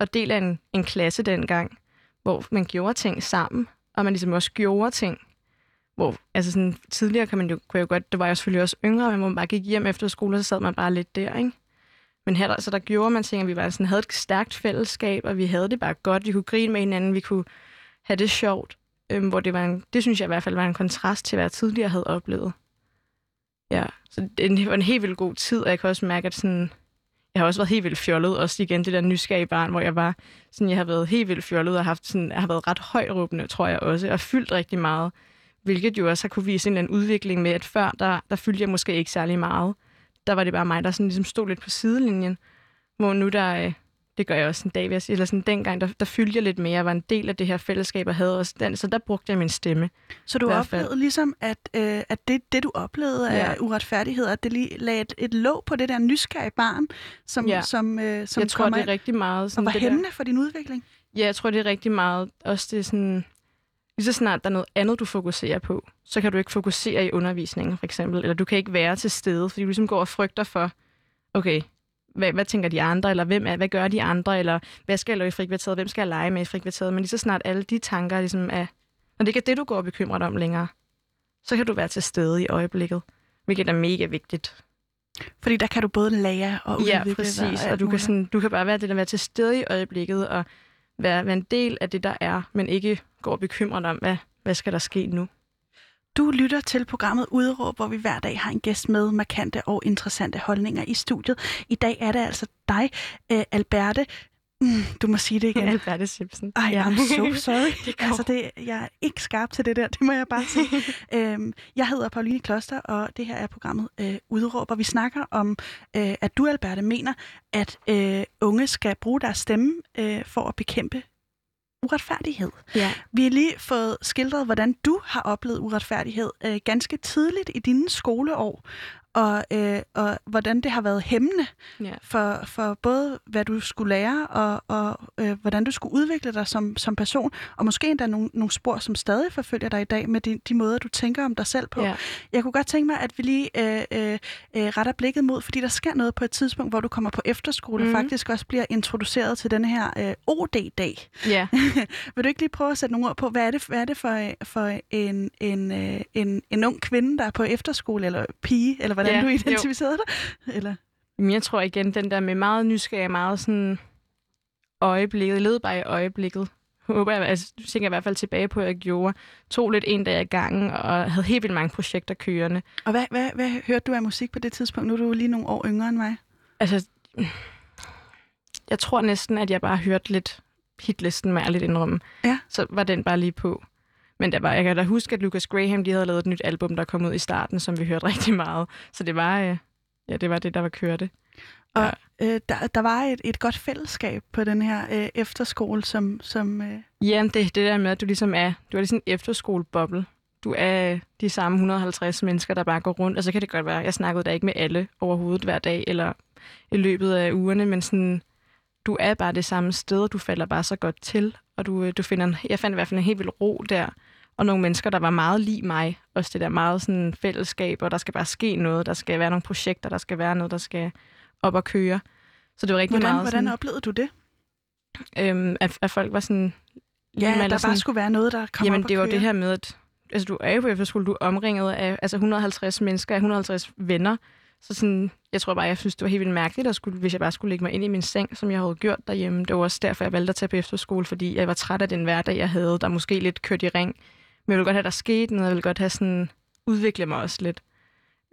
og del af en, en klasse dengang, hvor man gjorde ting sammen, og man ligesom også gjorde ting. Hvor, altså sådan, tidligere kan man jo, kunne jeg jo godt, det var jeg selvfølgelig også yngre, men hvor man bare gik hjem efter skole, og så sad man bare lidt der, ikke? Men her, altså, der gjorde man ting, at vi var sådan, havde et stærkt fællesskab, og vi havde det bare godt. Vi kunne grine med hinanden, vi kunne have det sjovt. Øhm, hvor det, var en, det synes jeg i hvert fald var en kontrast til, hvad jeg tidligere havde oplevet. Ja, så det var en helt vildt god tid, og jeg kan også mærke, at sådan, jeg har også været helt vildt fjollet, også igen det der nysgerrige barn, hvor jeg var sådan, jeg har været helt vildt fjollet og haft sådan, jeg har været ret højråbende, tror jeg også, og fyldt rigtig meget, hvilket jo også har kunne vise en eller anden udvikling med, at før, der, der fyldte jeg måske ikke særlig meget, der var det bare mig, der sådan ligesom stod lidt på sidelinjen. Hvor nu der, øh, det gør jeg også en dag, jeg eller sådan dengang, der, der fyldte jeg lidt mere, jeg var en del af det her fællesskab, og havde også den, så der brugte jeg min stemme. Så du oplevede ligesom, at, øh, at det, det, du oplevede ja. af uretfærdighed, at det lige lagde et, et låg på det der nysgerrige barn, som, Ja. som, øh, som jeg tror, det er ind rigtig meget og sådan var det der- hæmmende for din udvikling? Ja, jeg tror, det er rigtig meget også det sådan... Lige så snart der er noget andet, du fokuserer på, så kan du ikke fokusere i undervisningen, for eksempel. Eller du kan ikke være til stede, fordi du ligesom går og frygter for, okay, hvad, hvad tænker de andre, eller hvem er, hvad gør de andre, eller hvad skal jeg lave i frikvarteret, hvem skal jeg lege med i frikvarteret. Men lige så snart alle de tanker ligesom er, når det ikke er det, du går og bekymrer dig om længere, så kan du være til stede i øjeblikket, hvilket er mega vigtigt. Fordi der kan du både lære og udvikle Ja, dig præcis. alt Og du kan, sådan, du kan bare være det der være til stede i øjeblikket og være, være en del af det, der er, men ikke gå og bekymre dig om, hvad, hvad skal der ske nu? Du lytter til programmet Udråb, hvor vi hver dag har en gæst med markante og interessante holdninger i studiet. I dag er det altså dig, øh, Alberte. Mm, du må sige det igen. Alberte Simpson. Ej, ja. I'm so sorry. Det går. altså, det, jeg er ikke skarp til det der, det må jeg bare sige. øhm, jeg hedder Pauline Kloster, og det her er programmet øh, Udråb, og vi snakker om, øh, at du, Alberte, mener, at øh, unge skal bruge deres stemme øh, for at bekæmpe uretfærdighed. ja. Vi har lige fået skildret, hvordan du har oplevet uretfærdighed øh, ganske tidligt i dine skoleår, og, øh, og hvordan det har været hæmmende ja. for, for både, hvad du skulle lære, og, og øh, hvordan du skulle udvikle dig som, som person, og måske endda nogle, nogle spor, som stadig forfølger dig i dag med de, de måder, du tænker om dig selv på. ja. Jeg kunne godt tænke mig, at vi lige øh, øh, øh, retter blikket mod, fordi der sker noget på et tidspunkt, hvor du kommer på efterskole, mm. Og faktisk også bliver introduceret til den her øh, OD-dag. ja. Vil du ikke lige prøve at sætte nogle ord på, hvad er det, hvad er det for, for en, en, øh, en, en ung kvinde, der er på efterskole, eller pige, eller hvordan Ja, du jo. identificerede dig? Eller? Men jeg tror igen, den der med meget nysgerrig, meget sådan øjeblikket, led bare i øjeblikket. Håber jeg, altså, du tænker i hvert fald tilbage på, at jeg gjorde. Tog lidt en dag ad gangen, og havde helt vildt mange projekter kørende. Og hvad, hvad, hvad hørte du af musik på det tidspunkt? Nu er du lige nogle år yngre end mig. Altså, jeg tror næsten, at jeg bare hørte lidt hitlisten, med lidt indrømme. Ja. Så var den bare lige på. Men der var, jeg kan da huske, at Lucas Graham de havde lavet et nyt album, der kom ud i starten, som vi hørte rigtig meget. Så det var, øh, ja, det var det, der var kørte. Og øh, der, der var et, et godt fællesskab på den her øh, efterskole, som... som øh, Ja, det, det der med, at du ligesom er, du er ligesom en efterskoleboble. Du er de samme 150 mennesker, der bare går rundt. Og så kan det godt være, jeg snakkede da ikke med alle overhovedet hver dag, eller i løbet af ugerne, men sådan, du er bare det samme sted, og du falder bare så godt til. Og du, øh, du finder en, jeg fandt i hvert fald en helt vild ro der. Og nogle mennesker, der var meget lige mig. Også det der meget sådan fællesskab, og der skal bare ske noget. Der skal være nogle projekter, der skal være noget, der skal op og køre. Så det var rigtig hvordan, meget hvordan sådan, oplevede du det? øhm, at, at folk var sådan... Ja, eller der bare skulle være noget, der kom Jamen, op det var det her med, at altså, du er jo på efterskole, du er omringet af altså 150 mennesker, af 150 venner. Så sådan, jeg tror bare, jeg synes, det var helt vildt mærkeligt, at skulle, hvis jeg bare skulle lægge mig ind i min seng, som jeg havde gjort derhjemme. Det var også derfor, jeg valgte at tage på efterskole, fordi jeg var træt af den hverdag, jeg havde, der måske lidt kørt i ring. Men jeg ville godt have, der skete noget, jeg ville godt have sådan, udvikle mig også lidt.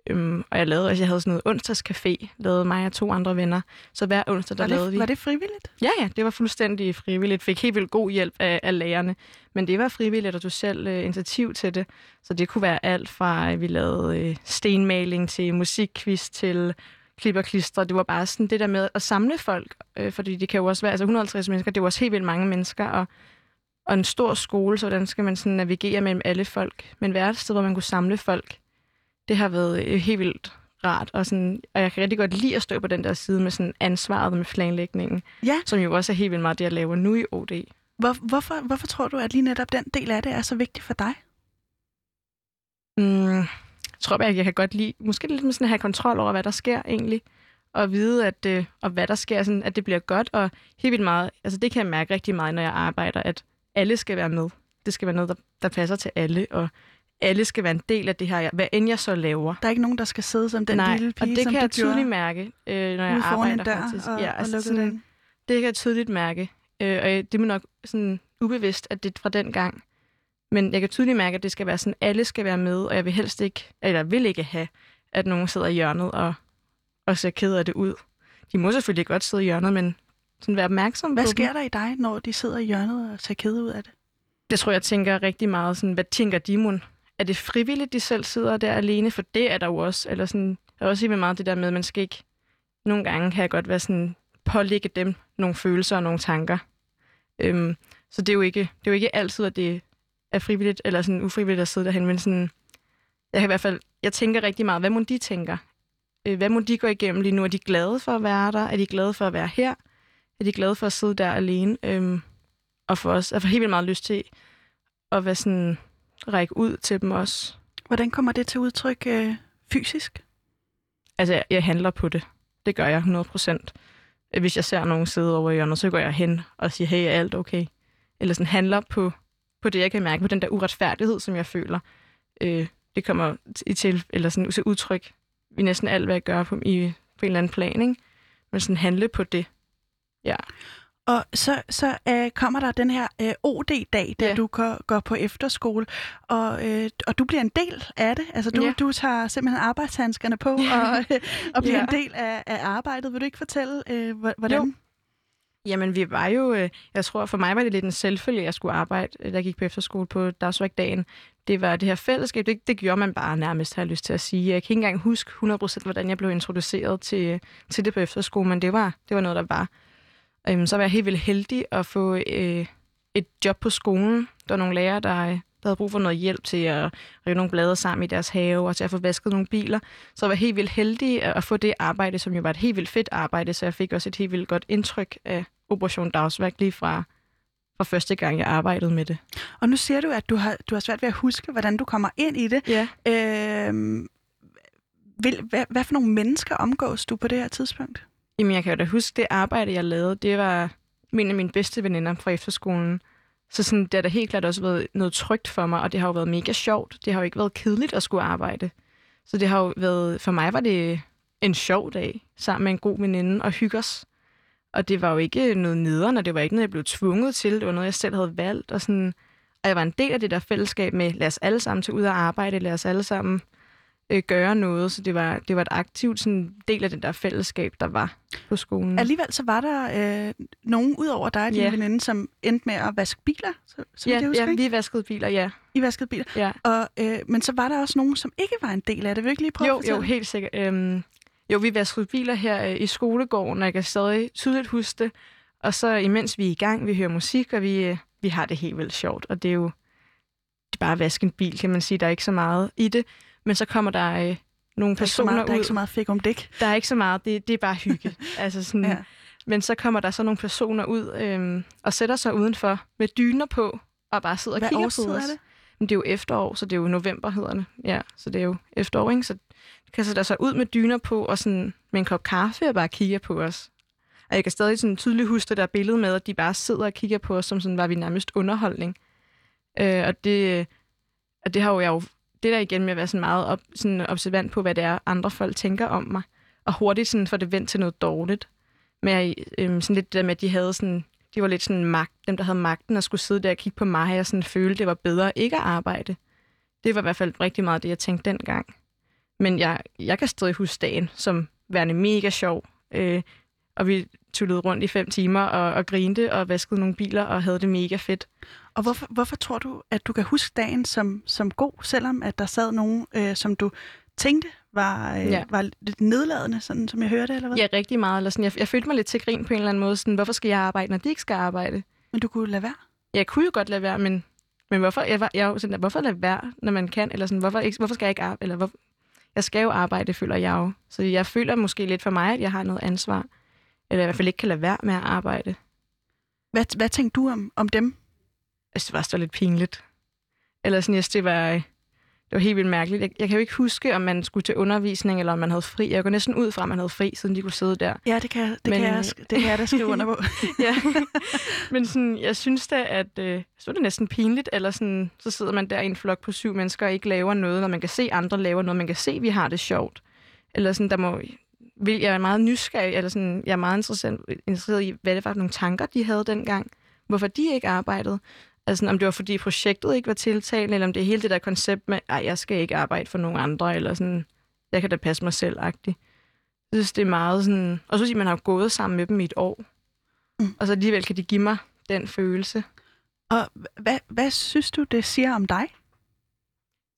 Øhm, og jeg lavede, altså jeg havde sådan noget onsdagscafé, lavede mig og to andre venner. Så hver onsdag, der var, lavede det, vi... var det frivilligt? Ja, ja, det var fuldstændig frivilligt. Fik helt vildt god hjælp af, af lærerne. Men det var frivilligt, og du selv øh, initiativ til det. Så det kunne være alt fra, at vi lavede øh, stenmaling til musikquiz til klip og klister. Det var bare sådan det der med at samle folk. Øh, fordi det kan jo også være, altså 150 mennesker, det var også helt vildt mange mennesker. Og, og en stor skole, så hvordan skal man sådan navigere mellem alle folk. Men være et sted, hvor man kunne samle folk, det har været øh, helt vildt rart. Og, sådan, og jeg kan rigtig godt lide at stå på den der side med sådan ansvaret med planlægningen Ja. som jo også er helt vildt meget det, jeg laver nu i OD. Hvor, hvorfor, hvorfor tror du, at lige netop den del af det er så vigtig for dig? Mm, jeg tror bare, at jeg kan godt lide, måske lidt med sådan at have kontrol over, hvad der sker egentlig, og vide, at, øh, og hvad der sker, sådan, at det bliver godt, og helt vildt meget, altså det kan jeg mærke rigtig meget, når jeg arbejder, at alle skal være med. Det skal være noget, der, der passer til alle, og alle skal være en del af det her, hvad end jeg så laver. Der er ikke nogen, der skal sidde som den Nej, lille pige, og det som kan jeg tydeligt gjorde mærke, øh, når jeg ude en arbejder dør faktisk. og, ja, altså sådan, den. Det kan jeg tydeligt mærke. Øh, og det er nok sådan ubevidst, at det er fra den gang. Men jeg kan tydeligt mærke, at det skal være sådan, alle skal være med, og jeg vil helst ikke, eller vil ikke have, at nogen sidder i hjørnet og, og ser ked af det ud. De må selvfølgelig godt sidde i hjørnet, men sådan være opmærksom Hvad på sker dem. der i dig, når de sidder i hjørnet og ser kede ud af det? Det tror jeg tænker rigtig meget sådan, hvad tænker de mon? Er det frivilligt, de selv sidder der alene? For det er der jo også. Eller sådan, Der er også helt meget det der med, at man skal ikke... Nogle gange kan jeg godt være sådan, pålægge dem nogle følelser og nogle tanker. Øhm, så det er, jo ikke, det er jo ikke altid, at det er frivilligt eller sådan ufrivilligt at sidde derhen, men sådan, jeg kan i hvert fald, jeg tænker rigtig meget, hvad må de tænker? Øh, hvad må de gå igennem lige nu? Er de glade for at være der? Er de glade for at være her? Er de glade for at sidde der alene? Øhm, og for os, jeg får helt vildt meget lyst til at være sådan, række ud til dem også. Hvordan kommer det til udtryk øh, fysisk? Altså, jeg, jeg handler på det. Det gør jeg 100 procent. Hvis jeg ser nogen sidde over i hjørnet, så går jeg hen og siger, hey, er alt okay? Eller sådan handler på, på det, jeg kan mærke, på den der uretfærdighed, som jeg føler. Øh, det kommer i til, eller sådan til udtryk i næsten alt, hvad jeg gør på, i, på en eller anden plan, ikke? Men sådan handle på det. Ja. Og så, så øh, kommer der den her øh, OD-dag, da ja. du går, går på efterskole, og, øh, og du bliver en del af det. Altså du, ja. du tager simpelthen arbejdshandskerne på ja. og, øh, og bliver ja. en del af, af arbejdet. Vil du ikke fortælle, øh, hvordan? Jo. Jamen, vi var jo... Øh, jeg tror, for mig var det lidt en selvfølge, at jeg skulle arbejde, da jeg gik på efterskole på dagsværkdagen. Det var det her fællesskab. Det, det gjorde man bare nærmest, har jeg lyst til at sige. Jeg kan ikke engang huske 100% hvordan jeg blev introduceret til, til det på efterskole, men det var, det var noget, der var. Øhm, så var jeg helt vildt heldig at få øh, et job på skolen. Der var nogle lærere, der, der havde brug for noget hjælp til at rive nogle blade sammen i deres have, og til at få vasket nogle biler. Så jeg var helt vildt heldig at få det arbejde, som jo var et helt vildt fedt arbejde, så jeg fik også et helt vildt godt indtryk af Operation Dagsværk lige fra, fra første gang, jeg arbejdede med det. Og nu siger du, at du har, du har svært ved at huske, hvordan du kommer ind i det. Ja. Øh, vil, hvad, hvad for nogle mennesker omgås du på det her tidspunkt? Jamen, jeg kan jo da huske, det arbejde, jeg lavede, det var en af mine bedste veninder fra efterskolen. Så sådan, det har da helt klart også været noget trygt for mig, og det har jo været mega sjovt. Det har jo ikke været kedeligt at skulle arbejde. Så det har jo været, for mig var det en sjov dag, sammen med en god veninde, og hygge os. Og det var jo ikke noget nederen, og det var ikke noget, jeg blev tvunget til. Det var noget, jeg selv havde valgt. Og, sådan, og jeg var en del af det der fællesskab med, lad os alle sammen tage ud og arbejde, lad os alle sammen øh, gøre noget. Så det var, det var et aktivt sådan, del af den der fællesskab, der var på skolen. Alligevel så var der øh, nogen ud over dig og din yeah. veninde, som endte med at vaske biler, så, så ja, det huske, ja, vi vaskede biler, ja. I vaskede biler. Ja. Og, øh, men så var der også nogen, som ikke var en del af det. Vil du ikke lige prøve jo, at fortælle? Jo, helt sikkert. Øhm, jo, vi vaskede biler her øh, i skolegården, og jeg kan stadig tydeligt huske det. Og så imens vi er i gang, vi hører musik, og vi, øh, vi har det helt vildt sjovt. Og det er jo det er bare at vaske en bil, kan man sige. Der er ikke så meget i det. Men så kommer der øh, nogle personer er ud. Der er ikke så meget fik om dæk. Der er ikke så meget. Det, det er bare hygge. altså sådan, ja. Men så kommer der så nogle personer ud øh, og sætter sig udenfor med dyner på og bare sidder Hvad og kigger på os. Er det? Men det er jo efterår, så det er jo november, hedder det. Ja, så det er jo efterår, ikke? Så kan sætte sig ud med dyner på og sådan med en kop kaffe og bare kigger på os. Og jeg kan stadig sådan tydeligt huske det der billede med, at de bare sidder og kigger på os, som sådan var vi nærmest underholdning. Øh, og det, og det har jo jeg jo det der igen med at være sådan meget op, sådan observant på, hvad det er, andre folk tænker om mig. Og hurtigt sådan få det vendt til noget dårligt. Men øhm, sådan lidt det der med, at de havde sådan, de var lidt sådan magt, dem der havde magten og skulle sidde der og kigge på mig, og sådan føle, det var bedre ikke at arbejde. Det var i hvert fald rigtig meget det, jeg tænkte dengang. Men jeg, jeg kan stadig huske dagen som værende mega sjov. Øh, og vi tullede rundt i fem timer og, og grinte og vaskede nogle biler og havde det mega fedt. Og hvorfor, hvorfor tror du, at du kan huske dagen som, som god, selvom at der sad nogen, øh, som du tænkte var, øh, ja. var lidt nedladende, sådan som jeg hørte, eller hvad? Ja, rigtig meget. Eller sådan, jeg, jeg følte mig lidt til grin på en eller anden måde. Sådan, hvorfor skal jeg arbejde, når de ikke skal arbejde? Men du kunne lade være? Jeg kunne jo godt lade være, men, men hvorfor, jeg var, jeg, sådan, hvorfor lade være, når man kan? Eller sådan, hvorfor, ikke, hvorfor skal jeg ikke arbejde? Eller hvor, jeg skal jo arbejde, føler jeg jo. Så jeg føler måske lidt for mig, at jeg har noget ansvar. Eller i hvert fald ikke kan lade være med at arbejde. Hvad, hvad tænkte du om, om dem? Jeg synes, det var, var lidt pinligt. Eller sådan, jeg synes, det var, det var helt vildt mærkeligt. Jeg, jeg kan jo ikke huske, om man skulle til undervisning, eller om man havde fri. Jeg går næsten ud fra, at man havde fri, siden de kunne sidde der. Ja, det kan, det Men, kan, jeg, det kan jeg da skrive under på. ja. Men sådan, jeg synes da, at øh, så er det næsten pinligt, eller sådan, så sidder man der i en flok på syv mennesker og ikke laver noget, når man kan se, andre laver noget. Man kan se, at vi har det sjovt. Eller sådan, der må, vil, jeg er meget nysgerrig, eller sådan, jeg er meget interesseret, interesseret i, hvad det var for nogle tanker, de havde dengang. Hvorfor de ikke arbejdede. Altså, om det var, fordi projektet ikke var tiltalende, eller om det er hele det der koncept med, at jeg skal ikke arbejde for nogen andre, eller sådan, jeg kan da passe mig selv-agtigt. Jeg synes, det er meget sådan... Og så siger man har gået sammen med dem i et år. Mm. Og så alligevel kan de give mig den følelse. Og hvad, hvad synes du, det siger om dig?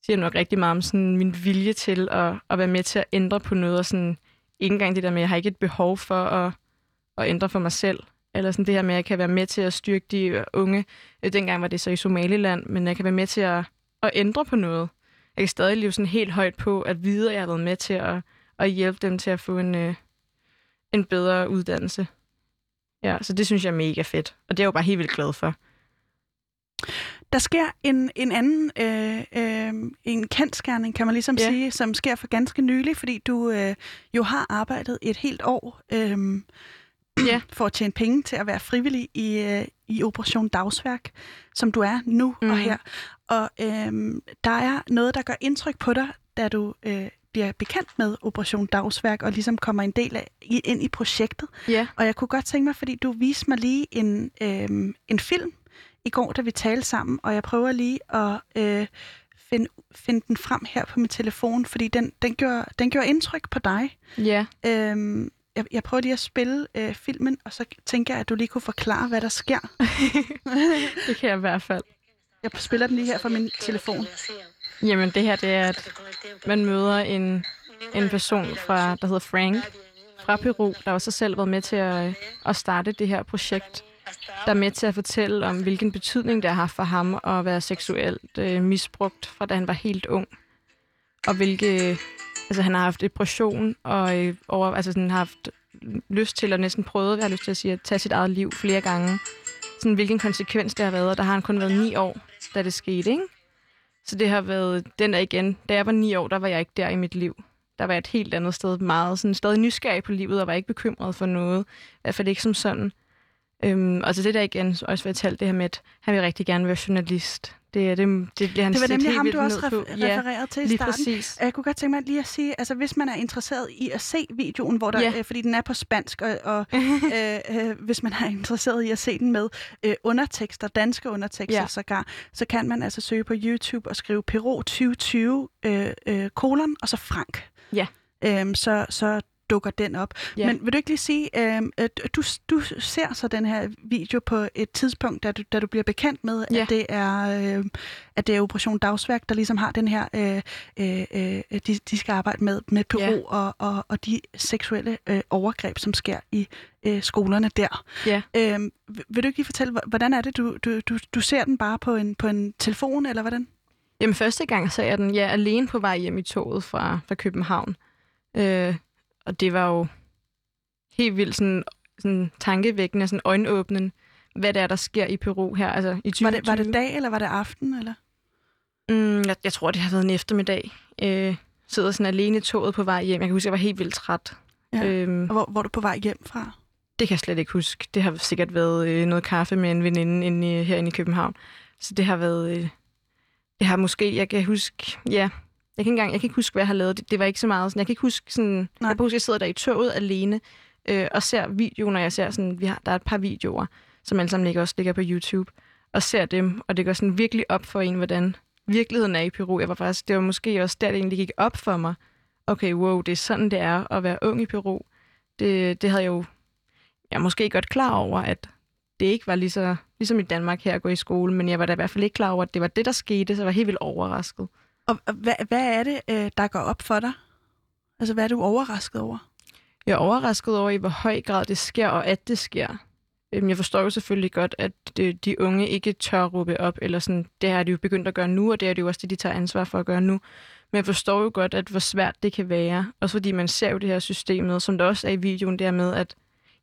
siger nok rigtig meget om sådan min vilje til at, at være med til at ændre på noget, og sådan ikke engang det der med, at jeg har ikke et behov for at, at ændre for mig selv, eller sådan det her med, at jeg kan være med til at styrke de unge. Øh, dengang var det så i Somaliland, men jeg kan være med til at, at ændre på noget. Jeg kan stadig leve sådan helt højt på at vide, at jeg har været med til at, at hjælpe dem til at få en, øh, en bedre uddannelse. Ja, så det synes jeg er mega fedt, og det er jeg jo bare helt vildt glad for. Der sker en, en anden øh, øh, en kendskærning, kan man ligesom Ja. sige, som sker for ganske nylig, fordi du øh, jo har arbejdet et helt år øh, Ja. for at tjene penge til at være frivillig i, øh, i Operation Dagsværk, som du er nu mm. og her. Og øh, der er noget, der gør indtryk på dig, da du øh, bliver bekendt med Operation Dagsværk og ligesom kommer en del af, i, ind i projektet. Ja, Og jeg kunne godt tænke mig, fordi du viste mig lige en, øh, en film i går, da vi talte sammen, og jeg prøver lige at øh, finde, finde den frem her på min telefon, fordi den, den, gjorde, den gjorde indtryk på dig. ja. Øh, jeg, jeg prøver lige at spille øh, filmen, og så tænker jeg, at du lige kunne forklare, hvad der sker. det kan jeg i hvert fald. Jeg spiller den lige her fra min telefon. Jamen, det her, det er, at man møder en, en person, fra, der hedder Frank, fra Peru, der også selv været med til at, at starte det her projekt, der er med til at fortælle om, hvilken betydning det har haft for ham at være seksuelt øh, misbrugt, fra da han var helt ung. Og hvilke... Altså, han har haft depression, og øh, over, altså, sådan, har haft lyst til, og næsten prøvet, jeg har lyst til at sige, at tage sit eget liv flere gange. Sådan, hvilken konsekvens det har været, og der har han kun været ni år, da det skete, ikke? Så det har været den der igen. Da jeg var ni år, der var jeg ikke der i mit liv. Der var jeg et helt andet sted, meget sådan stadig nysgerrig på livet, og var ikke bekymret for noget. I hvert fald ikke som sådan. Øhm, og så det der igen, også fortalt det her med, at han vil rigtig gerne være journalist. Det, er det, det bliver han Det var nemlig ham, du også ned på. ref- Ja, refererede til i starten. præcis. Jeg kunne godt tænke mig lige at sige, altså hvis man er interesseret i at se videoen, hvor der, Ja. øh, fordi den er på spansk, og, og øh, øh, hvis man er interesseret i at se den med øh, undertekster, danske undertekster ja. sågar, så kan man altså søge på YouTube og skrive Peru 2020 øh, øh, kolon, og så Frank. Ja. Øhm, så, så dukker den op. Ja. Men vil du ikke lige sige, øh, du, du ser så den her video på et tidspunkt, da du, da du bliver bekendt med, Ja. at, det er, øh, at det er Operation Dagsværk, der ligesom har den her, øh, øh, øh, de, de skal arbejde med, med Peru Ja. og, og, og de seksuelle øh, overgreb, som sker i øh, skolerne der. Ja. Øh, vil du ikke lige fortælle, hvordan er det, du, du, du, du ser den bare på en, på en telefon, eller hvordan? Jamen, første gang så jeg den ja, alene på vej hjem i toget fra, fra København. Øh, og det var jo helt vildt sådan, sådan tankevækkende, sådan øjenåbnende, hvad det er, der sker i Peru her, altså i 2020. Var det, var det dag, eller var det aften? Eller? Mm, jeg, jeg tror, det har været en eftermiddag. Øh, sidder sådan alene i toget på vej hjem. Jeg kan huske, jeg var helt vildt træt. Ja. Øhm, Og hvor, hvor er du på vej hjem fra? det kan jeg slet ikke huske. Det har sikkert været øh, noget kaffe med en veninde inde i, herinde i København. Så det har været... Øh, det har måske... Jeg kan huske... Ja, jeg kan ikke engang... Jeg kan ikke huske, hvad jeg har lavet. Det, det var ikke så meget sådan... Jeg kan ikke huske sådan... Nej. Jeg kan huske, jeg sidder der i toget alene øh, og ser videoen, og jeg ser sådan... Vi har, der er et par videoer, som alle sammen ligger, også ligger på YouTube, og ser dem, og det går sådan virkelig op for en, hvordan virkeligheden er i Peru. Jeg var faktisk... Det var måske også der, det egentlig gik op for mig. Okay, wow, det er sådan, det er at være ung i Peru. Det, det havde jeg jo jeg er måske godt klar over, at det ikke var lige så, ligesom i Danmark her at gå i skole, men jeg var da i hvert fald ikke klar over, at det var det, der skete, så jeg var helt vildt overrasket. Og hvad, hvad er det, øh, der går op for dig? Altså, hvad er du overrasket over? Jeg er overrasket over, i hvor høj grad det sker, og at det sker. Øhm, jeg forstår jo selvfølgelig godt, at de- de unge ikke tør råbe op, eller sådan, det har de jo begyndt at gøre nu, og det er det jo også det, de tager ansvar for at gøre nu. Men jeg forstår jo godt, at hvor svært det kan være, også fordi man ser jo det her system med, som der også er i videoen, der med, at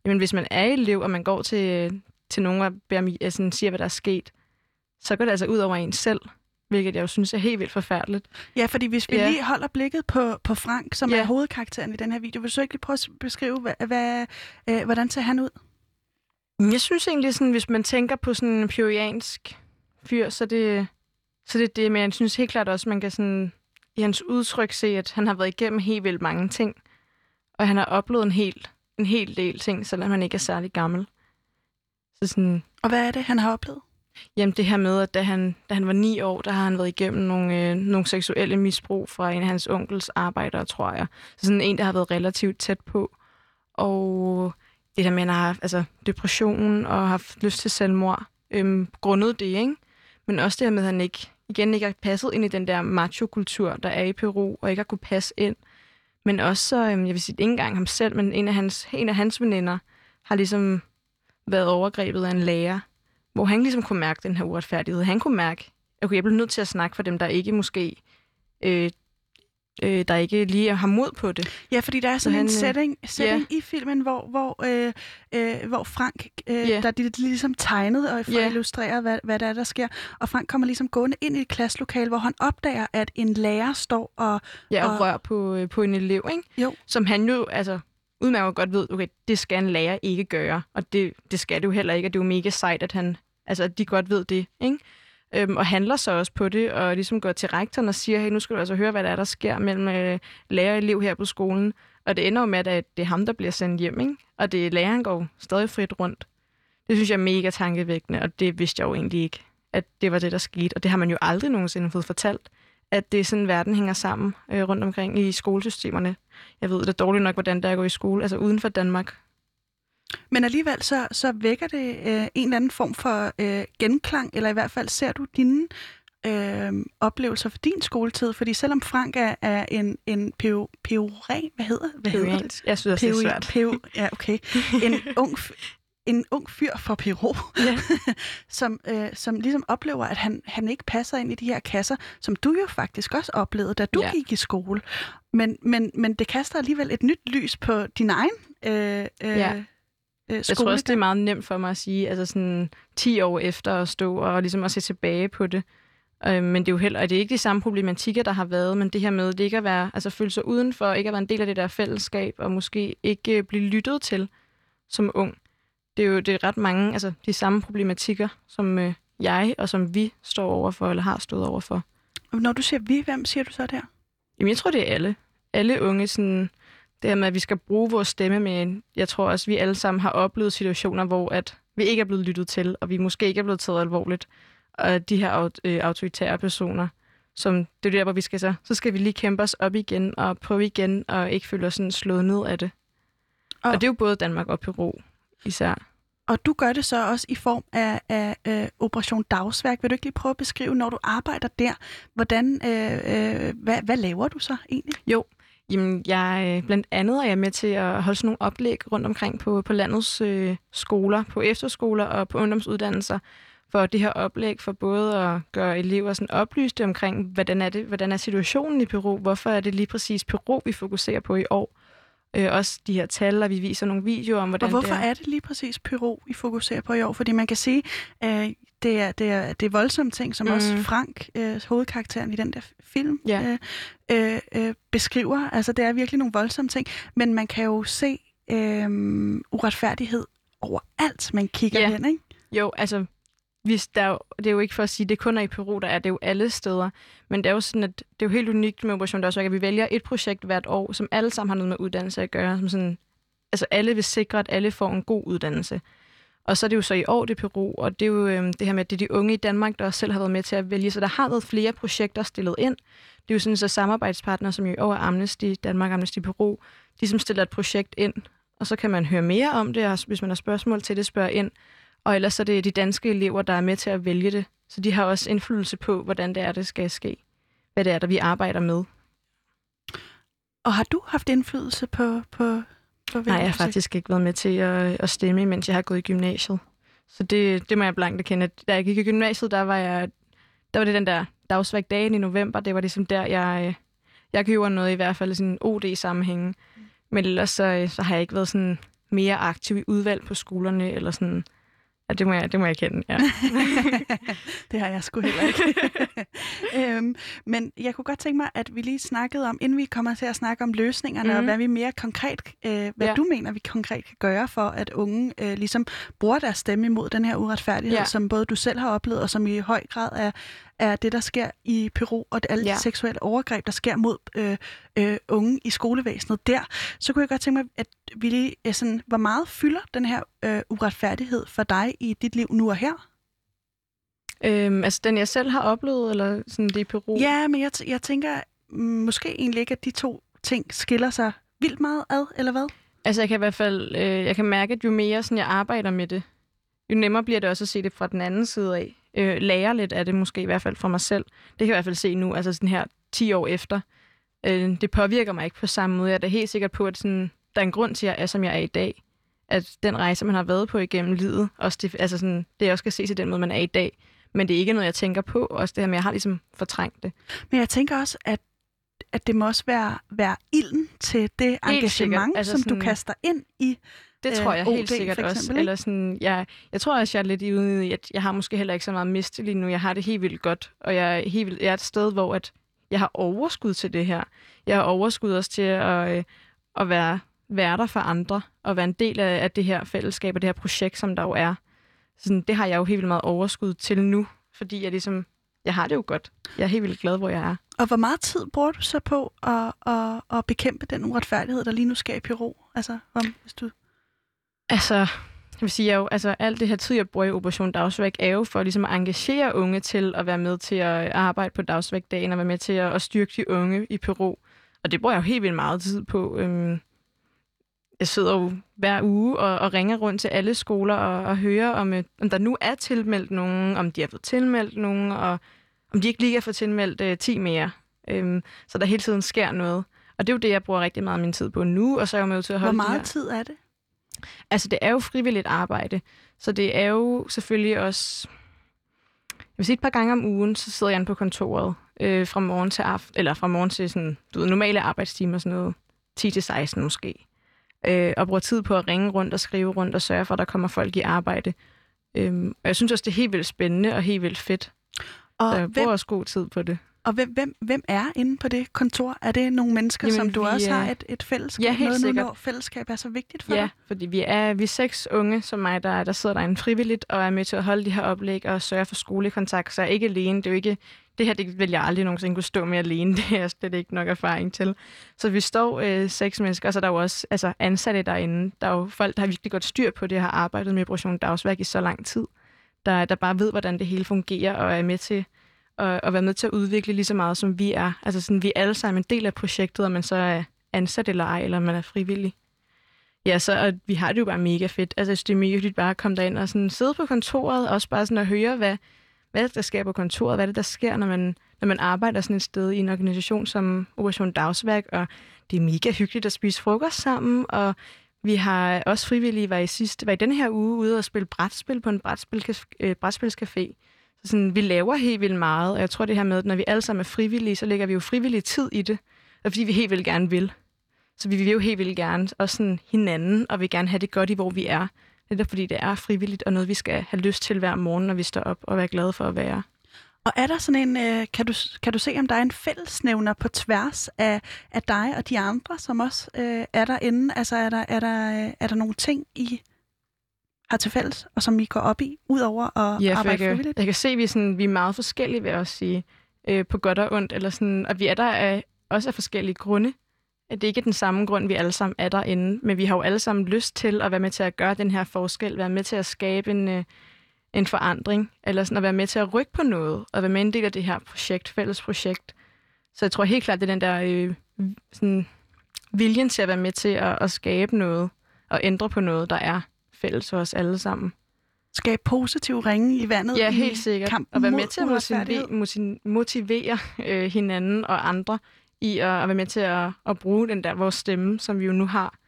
jamen, hvis man er elev, og man går til, øh, til nogen og beder, altså, siger, hvad der er sket, så går det altså ud over en selv, hvilket jeg jo synes er helt vildt forfærdeligt. Ja, fordi hvis vi Ja. lige holder blikket på, på Frank, som Ja. er hovedkarakteren i den her video, vil du så ikke lige prøve at beskrive, hvad, hvad, øh, hvordan ser han ud? Jeg synes egentlig, sådan, hvis man tænker på sådan en puriansk fyr, så det, så det er det. Men jeg synes helt klart også, man kan sådan, i hans udtryk se, at han har været igennem helt vildt mange ting. Og han har oplevet en hel, en hel del ting, selvom han ikke er særlig gammel. Så sådan, Og hvad er det, han har oplevet? Jamen det her med, at da han, da han var ni år, der har han været igennem nogle, øh, nogle seksuelle misbrug fra en af hans onkels arbejdere, tror jeg. Så sådan en, der har været relativt tæt på. Og det der med, at han har haft altså, depression og har haft lyst til selvmord, øhm, grundet det, ikke? Men også det her med, at han ikke igen ikke har passet ind i den der macho-kultur, der er i Peru, og ikke har kunne passe ind. Men også så, øhm, jeg vil sige, ikke engang ham selv, men en af hans, en af hans veninder har ligesom været overgrebet af en lærer, hvor han ligesom kunne mærke den her uretfærdighed. Han kunne mærke, okay, jeg bliver nødt til at snakke for dem, der ikke måske øh, øh, der ikke lige har mod på det. Ja, fordi der er sådan han, en setting, setting yeah. i filmen, hvor, hvor, øh, øh, hvor Frank, øh, yeah. der de, de ligesom tegnet og for yeah. at illustrere, hvad, hvad der er, der sker. Og Frank kommer ligesom gående ind i et klasselokale, hvor han opdager, at en lærer står og... Ja, og, og rører på, øh, på en elev, ikke? Jo. Som han jo, altså udmærket godt ved, okay, det skal en lærer ikke gøre, og det, det skal det jo heller ikke, og det er jo mega sejt, at han, altså, at de godt ved det, ikke? øhm, og handler så også på det, og ligesom går til rektoren og siger, hey, nu skal du altså høre, hvad der er, der sker mellem øh, lærer og elev her på skolen. Og det ender jo med, at det er ham, der bliver sendt hjem, ikke? og det er læreren går stadig frit rundt. Det synes jeg er mega tankevækkende, og det vidste jeg jo egentlig ikke, at det var det, der skete. Og det har man jo aldrig nogensinde fået fortalt, at det er sådan, verden hænger sammen øh, rundt omkring i skolesystemerne. Jeg ved det dårligt nok, hvordan der er at gå i skole, altså uden for Danmark. Men alligevel så, så vækker det øh, en eller anden form for øh, genklang, eller i hvert fald ser du dine øh, oplevelser for din skoletid? Fordi selvom Frank er, er en, en peoren, hvad hedder, hvad hedder det? Jeg synes, det er svært. Peo, ja, okay. En ung, en ung fyr fra Peru, ja. som, øh, som ligesom oplever, at han, han ikke passer ind i de her kasser, som du jo faktisk også oplevede, da du ja. gik i skole. Men, men, men det kaster alligevel et nyt lys på din egen øh, øh, ja øh, Jeg tror også, det er meget nemt for mig at sige, altså sådan 10 år efter at stå og ligesom at se tilbage på det. Øh, men det er jo heller, det er ikke de samme problematikker, der har været, men det her med, det ikke at være, altså føle sig udenfor, ikke at være en del af det der fællesskab, og måske ikke blive lyttet til som ung. Det er jo det er ret mange, altså de samme problematikker, som øh, jeg og som vi står overfor, eller har stået overfor. Når du siger vi, hvem siger du så der? Jamen, jeg tror, det er alle. Alle unge sådan, det her med, at vi skal bruge vores stemme med Jeg tror også, vi alle sammen har oplevet situationer, hvor at vi ikke er blevet lyttet til, og vi måske ikke er blevet taget alvorligt. Og de her øh, autoritære personer, som det er der, hvor vi skal så, så skal vi lige kæmpe os op igen og prøve igen, og ikke føle os sådan slået ned af det. Og, og det er jo både Danmark og Peru især. Og du gør det så også i form af, af af Operation Dagsværk. Vil du ikke lige prøve at beskrive, når du arbejder der, hvordan, øh, øh, hvad, hvad laver du så egentlig? Jo, Jamen, jeg øh, blandt andet er jeg med til at holde sådan nogle oplæg rundt omkring på, på landets øh, skoler, på efterskoler og på ungdomsuddannelser, for det her oplæg for både at gøre elever sådan oplyste omkring, hvordan er, det, hvordan er situationen i Peru, hvorfor er det lige præcis Peru, vi fokuserer på i år, øh, også de her tal, og vi viser nogle videoer om, hvordan og hvorfor det er. er det lige præcis Peru, vi fokuserer på i år? Fordi man kan sige, øh, det, er, det, er, det er voldsomme ting, som mm. også Frank, øh, hovedkarakteren i den der film, ja. øh, øh, beskriver. Altså, det er virkelig nogle voldsomme ting. Men man kan jo se øh, uretfærdighed overalt, man kigger ja. hen, ikke? Jo, altså, hvis der jo, det er jo ikke for at sige, at det kun er i Peru, der er det er jo alle steder. Men det er jo sådan, at det er jo helt unikt med Operation Dørsværk, at vi vælger et projekt hvert år, som alle sammen har noget med uddannelse at gøre. Som sådan, altså alle vil sikre, at alle får en god uddannelse. Og så er det jo så i år, det Peru, og det er jo øhm, det her med, at det er de unge i Danmark, der også selv har været med til at vælge. Så der har været flere projekter stillet ind. Det er jo sådan, så samarbejdspartnere, som jo i år er Amnesty Danmark, Amnesty Peru, de som stiller et projekt ind, og så kan man høre mere om det, og hvis man har spørgsmål til det, spørger ind. Og ellers er det de danske elever, der er med til at vælge det. Så de har også indflydelse på, hvordan det er, det skal ske. Hvad det er, der vi arbejder med. Og har du haft indflydelse på, på Nej, jeg har faktisk ikke været med til at, at stemme, mens jeg har gået i gymnasiet. Så det, det må jeg blankt erkende. Da jeg gik i gymnasiet, der var jeg der var det den der dagsvæk dagen i november. Det var ligesom der, jeg, jeg gjorde noget i hvert fald i sådan en OD-sammenhæng. Men ellers så, så har jeg ikke været sådan mere aktiv i udvalg på skolerne, eller sådan Ja, det må jeg, det må jeg kende, ja. det har jeg sgu heller ikke. øhm, men jeg kunne godt tænke mig, at vi lige snakkede om, inden vi kommer til at snakke om løsningerne, mm-hmm. og mhm. hvad vi mere konkret, øh, hvad ja. du mener, vi konkret kan gøre for, at unge øh, ligesom bruger deres stemme imod den her uretfærdighed, ja. som både du selv har oplevet, og som i høj grad er, er det, der sker i Peru, og alle ja. de seksuelle overgreb, der sker mod øh, øh, unge i skolevæsenet der, så kunne jeg godt tænke mig, at vi lige, øh, sådan, hvor meget fylder den her øh, uretfærdighed for dig i dit liv nu og her? Øhm, altså den, jeg selv har oplevet, eller sådan det i Peru? Ja, men jeg, jeg tænker måske egentlig ikke, at de to ting skiller sig vildt meget ad, eller hvad? Altså jeg kan i hvert fald, øh, jeg kan mærke, at jo mere sådan, jeg arbejder med det, jo nemmere bliver det også at se det fra den anden side af. Øh, lære lidt af det, måske i hvert fald for mig selv. Det kan jeg i hvert fald se nu, altså sådan her 10 år efter. Øh, det påvirker mig ikke på samme måde. Jeg er da helt sikkert på, at sådan, der er en grund til, at jeg er, som jeg er i dag. At den rejse, man har været på igennem livet, også det, altså sådan, det også skal ses i den måde, man er i dag. Men det er ikke noget, jeg tænker på. Også det her med, at jeg har ligesom fortrængt det. Men jeg tænker også, at at det må også være, være ilden til det helt engagement, altså som sådan, du kaster ind i det tror jeg øh, helt OD, sikkert også. Eller sådan, jeg, jeg tror også, jeg er lidt ude i, at jeg har måske heller ikke så meget miste lige nu. Jeg har det helt vildt godt, og jeg er, helt vildt, jeg er et sted, hvor at jeg har overskud til det her. Jeg har overskud også til at, øh, at være, være der for andre, og være en del af, af det her fællesskab og det her projekt, som der jo er. Sådan, det har jeg jo helt vildt meget overskud til nu, fordi jeg ligesom, jeg har det jo godt. Jeg er helt vildt glad, hvor jeg er. Og hvor meget tid bruger du så på at, at, at bekæmpe den uretfærdighed, der lige nu sker i Peru? Altså, om, hvis du... Altså, jeg vil sige, jeg jo, altså, alt det her tid, jeg bruger i Operation Dagsvæk, er jo for ligesom, at engagere unge til at være med til at arbejde på dagsvækdagen og være med til at, at styrke de unge i Peru. Og det bruger jeg jo helt vildt meget tid på. Øhm, jeg sidder jo hver uge og, og ringer rundt til alle skoler og, og hører, om, øh, om der nu er tilmeldt nogen, om de har fået tilmeldt nogen, og om de ikke lige har fået tilmeldt øh, 10 mere. Øhm, så der hele tiden sker noget. Og det er jo det, jeg bruger rigtig meget af min tid på nu, og så er jeg med til at holde Hvor meget her. tid er det? Altså, det er jo frivilligt arbejde, så det er jo selvfølgelig også... Jeg vil sige, et par gange om ugen, så sidder jeg inde på kontoret øh, fra morgen til aften, eller fra morgen til sådan, du ved, normale arbejdstimer, sådan noget 10-16 måske. Øh, og bruger tid på at ringe rundt og skrive rundt og sørge for, at der kommer folk i arbejde. Øh, og jeg synes også, det er helt vildt spændende og helt vildt fedt. Og så jeg bruger hvem, også god tid på det. Og hvem, hvem, hvem er inde på det kontor? Er det nogle mennesker, Jamen, som du også har et, et fællesskab ja, helt med, sikkert. når fællesskab er så vigtigt for ja, dig? fordi vi er, vi er seks unge som mig, der, der sidder derinde frivilligt og er med til at holde de her oplæg og sørge for skolekontakt. Så jeg er ikke alene. Det er jo ikke, det her det vil jeg aldrig nogensinde kunne stå med alene. Det er slet ikke nok erfaring til. Så vi står øh, seks mennesker, og så er der jo også altså, ansatte derinde. Der er jo folk, der har virkelig godt styr på det, har arbejdet med Operation Dagsværk i så lang tid. Der, der bare ved, hvordan det hele fungerer og er med til og, og være med til at udvikle lige så meget, som vi er. Altså sådan, vi er alle sammen en del af projektet, om man så er ansat eller ej, eller man er frivillig. Ja, så og vi har det jo bare mega fedt. Altså, det er mega hyggeligt bare at komme derind og sådan, sidde på kontoret, og også bare sådan at høre, hvad, hvad der sker på kontoret, hvad det der sker, når man, når man arbejder sådan et sted i en organisation som Operation Dagsværk, og det er mega hyggeligt at spise frokost sammen, og vi har også frivillige var i sidste, var i denne her uge ude og spille brætspil på en brætspil, øh, brætspilscafé. Så sådan, vi laver helt vildt meget, og jeg tror det her med, at når vi alle sammen er frivillige, så lægger vi jo frivillig tid i det, og fordi vi helt vildt gerne vil. Så vi vil jo helt vildt gerne også sådan hinanden, og vi gerne have det godt i, hvor vi er. Netop fordi, det er frivilligt, og noget, vi skal have lyst til hver morgen, når vi står op og være glade for at være. Og er der sådan en, øh, kan, du, kan du se, om der er en fællesnævner på tværs af, af dig og de andre, som også øh, er derinde? Altså er der, er, der, øh, er der nogle ting, I har til fælles, og som I går op i, udover at ja, arbejde jeg frivilligt? Jeg kan se, at vi er, sådan, vi er meget forskellige, vil jeg også sige, øh, på godt og ondt. Eller sådan, og vi er der af, også af forskellige grunde. At det ikke er den samme grund, vi alle sammen er derinde, men vi har jo alle sammen lyst til at være med til at gøre den her forskel, være med til at skabe en, øh, en forandring, eller sådan at være med til at rykke på noget, og være med en del af det her projekt, fælles projekt. Så jeg tror helt klart, det er den der øh, sådan, viljen til at være med til at, at skabe noget, og ændre på noget, der er fælles for os alle sammen. Skabe positiv ringe i vandet Ja, helt sikkert. Og være med til at motivere, motivere øh, hinanden og andre i at, at være med til at, at bruge den der vores stemme, som vi jo nu har.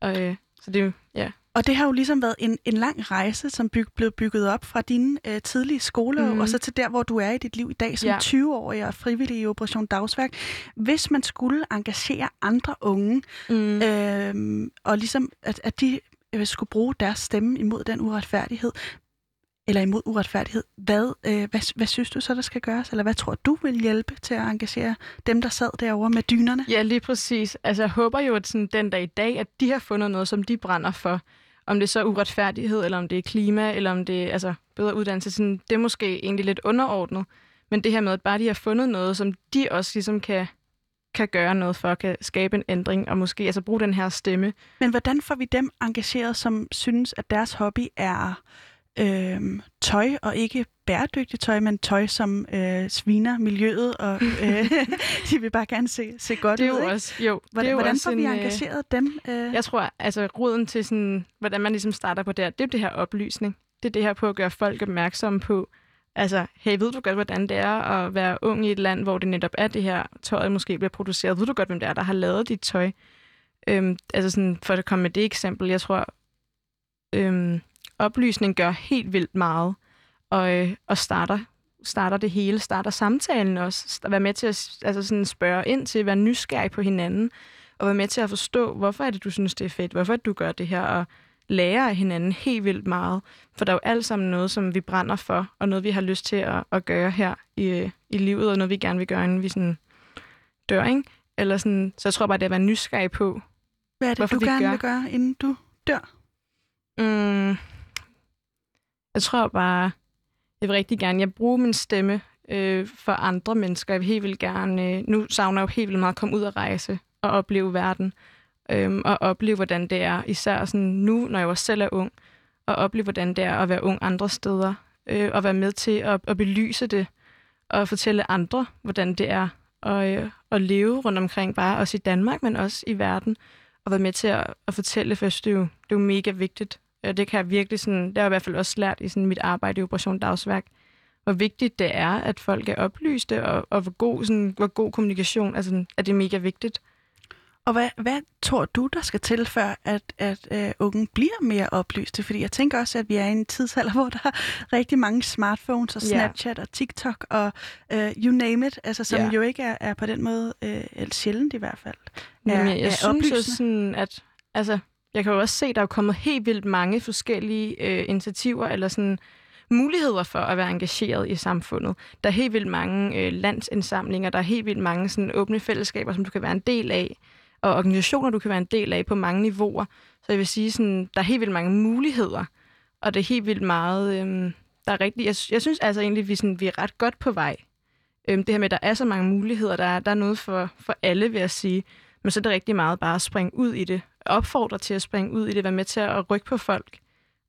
Og, øh, så det er jo, ja. Og det har jo ligesom været en, en lang rejse, som byg, blev bygget op fra dine øh, tidlige skoleår, mm. og så til der, hvor du er i dit liv i dag som ja. 20-årig og frivillig i Operation Dagsværk. Hvis man skulle engagere andre unge, mm. øh, og ligesom at, at de øh, skulle bruge deres stemme imod den uretfærdighed, eller imod uretfærdighed, hvad, øh, hvad, hvad synes du så, der skal gøres? Eller hvad tror du vil hjælpe til at engagere dem, der sad derovre med dynerne? Ja, lige præcis. Altså, jeg håber jo, at sådan, den dag i dag, at de har fundet noget, som de brænder for. Om det er så uretfærdighed, eller om det er klima, eller om det er altså, bedre uddannelse. Sådan, det er måske egentlig lidt underordnet. Men det her med, at bare de har fundet noget, som de også ligesom kan kan gøre noget for, kan skabe en ændring, og måske altså bruge den her stemme. Men hvordan får vi dem engageret, som synes, at deres hobby er øh, tøj, og ikke bæredygtigt tøj, men tøj, som øh, sviner miljøet, og øh, de vil bare gerne se, se godt det er ud. Jo også, jo, hvordan, det er jo hvordan også får vi en, øh, engageret øh, dem? Øh? Jeg tror, altså roden til sådan, hvordan man ligesom starter på det her, det er det her oplysning. Det er det her på at gøre folk opmærksomme på, Altså, hey, ved du godt, hvordan det er at være ung i et land, hvor det netop er det her, tøjet måske bliver produceret? Ved du godt, hvem det er, der har lavet dit tøj? Øhm, altså sådan, for at komme med det eksempel, jeg tror, øhm, oplysning gør helt vildt meget, og, øh, og starter, starter det hele, starter samtalen også, at være med til at altså sådan spørge ind til, være nysgerrig på hinanden, og være med til at forstå, hvorfor er det, du synes, det er fedt, hvorfor du gør det her, og lære af hinanden helt vildt meget. For der er jo alt sammen noget, som vi brænder for, og noget, vi har lyst til at, at gøre her i, i livet, og noget, vi gerne vil gøre, inden vi sådan dør, ikke? Eller sådan, så jeg tror bare, det er at være nysgerrig på, Hvad er det, Hvorfor du vi gerne gør? vil gøre, inden du dør? Mm, jeg tror bare, jeg vil rigtig gerne, jeg bruger min stemme øh, for andre mennesker. Jeg vil helt vildt gerne, øh, nu savner jeg jo helt vildt meget at komme ud og rejse og opleve verden. Øh, og opleve, hvordan det er, især sådan nu, når jeg også selv er ung, og opleve, hvordan det er at være ung andre steder. Øh, og være med til at, at belyse det, og fortælle andre, hvordan det er at, øh, at leve rundt omkring, bare også i Danmark, men også i verden og være med til at, at fortælle, for jeg synes, det er, jo, det er jo mega vigtigt. Og det kan jeg virkelig sådan, det har jeg i hvert fald også lært i sådan mit arbejde i Operation Dagsværk, hvor vigtigt det er, at folk er oplyste, og, og hvor, god, sådan, hvor god kommunikation, altså at det er mega vigtigt. Og hvad, hvad tror du, der skal til, før at, at øh, unge bliver mere oplyste? Fordi jeg tænker også, at vi er i en tidsalder, hvor der er rigtig mange smartphones og. Snapchat og TikTok og øh, you name it, altså, som Ja. jo ikke er, er på den måde, øh, sjældent i hvert fald, Jamen, er, jeg, jeg er synes jo sådan, at altså, jeg kan jo også se, at der er kommet helt vildt mange forskellige øh, initiativer eller sådan muligheder for at være engageret i samfundet. Der er helt vildt mange øh, landsindsamlinger, der er helt vildt mange sådan, åbne fællesskaber, som du kan være en del af, og organisationer, du kan være en del af på mange niveauer. Så jeg vil sige, sådan, der er helt vildt mange muligheder, og det er helt vildt meget... Øhm, der er rigtig, jeg, jeg synes altså egentlig, at vi, sådan, vi er ret godt på vej. Øhm, det her med, at der er så mange muligheder, der er, der er noget for, for alle, vil jeg sige. Men så er det rigtig meget bare at springe ud i det. Opfordre til at springe ud i det. Være med til at rykke på folk.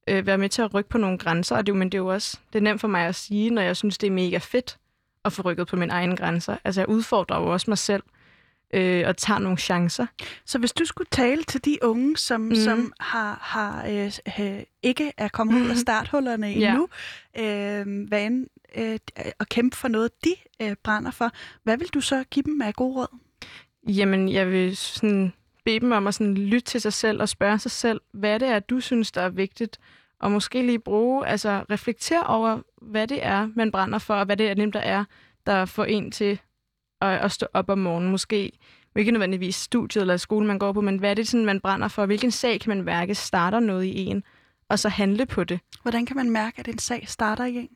Øh, være med til at rykke på nogle grænser. Og det, jo- men det er jo også det er nemt for mig at sige, når jeg synes, det er mega fedt at få rykket på mine egne grænser. Altså jeg udfordrer jo også mig selv øh, og tager nogle chancer. Så hvis du skulle tale til de unge, som, mm. Som har, har øh, øh, ikke er kommet ud af Mhm. starthullerne Ja. endnu, øh, hvad end, øh, at kæmpe for noget, de øh, brænder for, hvad vil du så give dem af gode råd? Jamen, jeg vil sådan bede dem om at sådan lytte til sig selv og spørge sig selv, hvad det er, du synes, der er vigtigt, og måske lige bruge, altså reflektere over, hvad det er, man brænder for, og hvad det er, der er, der får en til at, at stå op om morgenen. Måske ikke nødvendigvis studiet eller skolen, man går på, men hvad er det, sådan, man brænder for? Hvilken sag kan man mærke starter noget i en, og så handle på det? Hvordan kan man mærke, at en sag starter i en?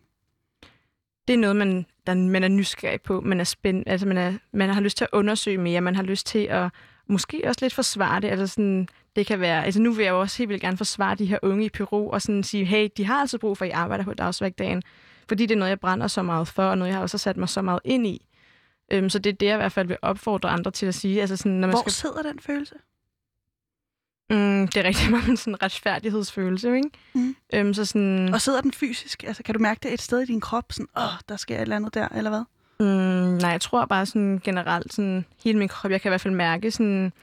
det er noget, man, der, man er nysgerrig på. Man er spændt, altså man, er, man har lyst til at undersøge mere. Man har lyst til at måske også lidt forsvare det. Altså sådan, det kan være, altså nu vil jeg jo også helt vildt gerne forsvare de her unge i Peru og sådan sige, hey, de har altså brug for, at I arbejder på dagsvægdagen. Fordi det er noget, jeg brænder så meget for, og noget, jeg har også sat mig så meget ind i. Øhm, så det er det, jeg i hvert fald vil opfordre andre til at sige. Altså sådan, når man Hvor skal, sidder den følelse? mm, det er rigtig meget en sådan retfærdighedsfølelse, ikke? Mm. Øhm, så sådan, Og sidder den fysisk? Altså, kan du mærke det et sted i din krop? Sådan, åh, der sker et eller andet der, eller hvad? Mm, nej, jeg tror bare sådan generelt, sådan hele min krop, jeg kan i hvert fald mærke, sådan,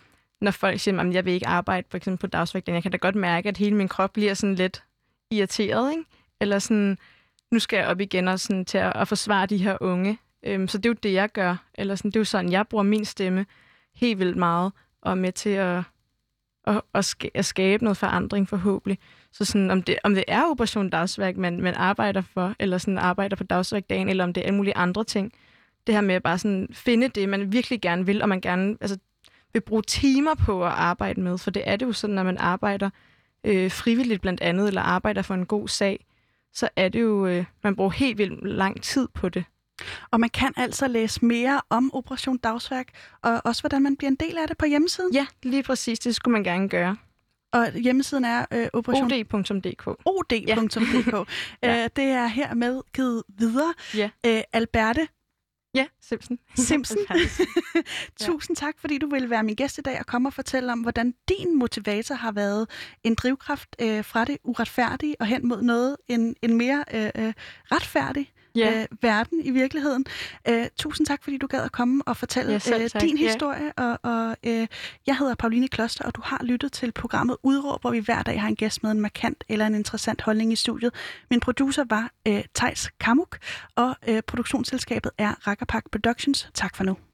når folk siger, at jeg vil ikke arbejde for eksempel på dagsvægten, jeg kan da godt mærke, at hele min krop bliver sådan lidt irriteret, ikke? Eller sådan, nu skal jeg op igen og sådan, til at, at forsvare de her unge. Øhm, så det er jo det, jeg gør. Eller sådan, det er jo sådan, jeg bruger min stemme helt vildt meget, og er med til at, at, at, at skabe noget forandring forhåbentlig. Så sådan, om, det, om det er Operation Dagsværk, man, man arbejder for, eller sådan arbejder på dagsværkdagen, eller om det er alle mulige andre ting. Det her med at bare sådan finde det, man virkelig gerne vil, og man gerne altså, vil bruge timer på at arbejde med. For det er det jo sådan, når man arbejder øh, frivilligt blandt andet, eller arbejder for en god sag, så er det jo, øh, man bruger helt vildt lang tid på det. Og man kan altså læse mere om Operation Dagsværk, og også hvordan man bliver en del af det på hjemmesiden. Ja, lige præcis. Det skulle man gerne gøre. Og hjemmesiden er øh, Operation od.dk. od.dk. Ja. Øh, det er hermed givet videre. Ja. Øh, Alberte Ja, Simpson. Simpson, tusind tak, fordi du ville være min gæst i dag og komme og fortælle om, hvordan din motivator har været en drivkraft øh, fra det uretfærdige og hen mod noget en, en mere øh, øh, retfærdig ja. øh, verden i virkeligheden. Øh, tusind tak, fordi du gad at komme og fortælle ja, øh, din historie. Ja. Og, og øh, jeg hedder Pauline Kloster, og du har lyttet til programmet Udråb, hvor vi hver dag har en gæst med en markant eller en interessant holdning i studiet. Min producer var øh, Tejs Kamuk, og øh, produktionsselskabet er Rakkerpak Productions. Tak for nu.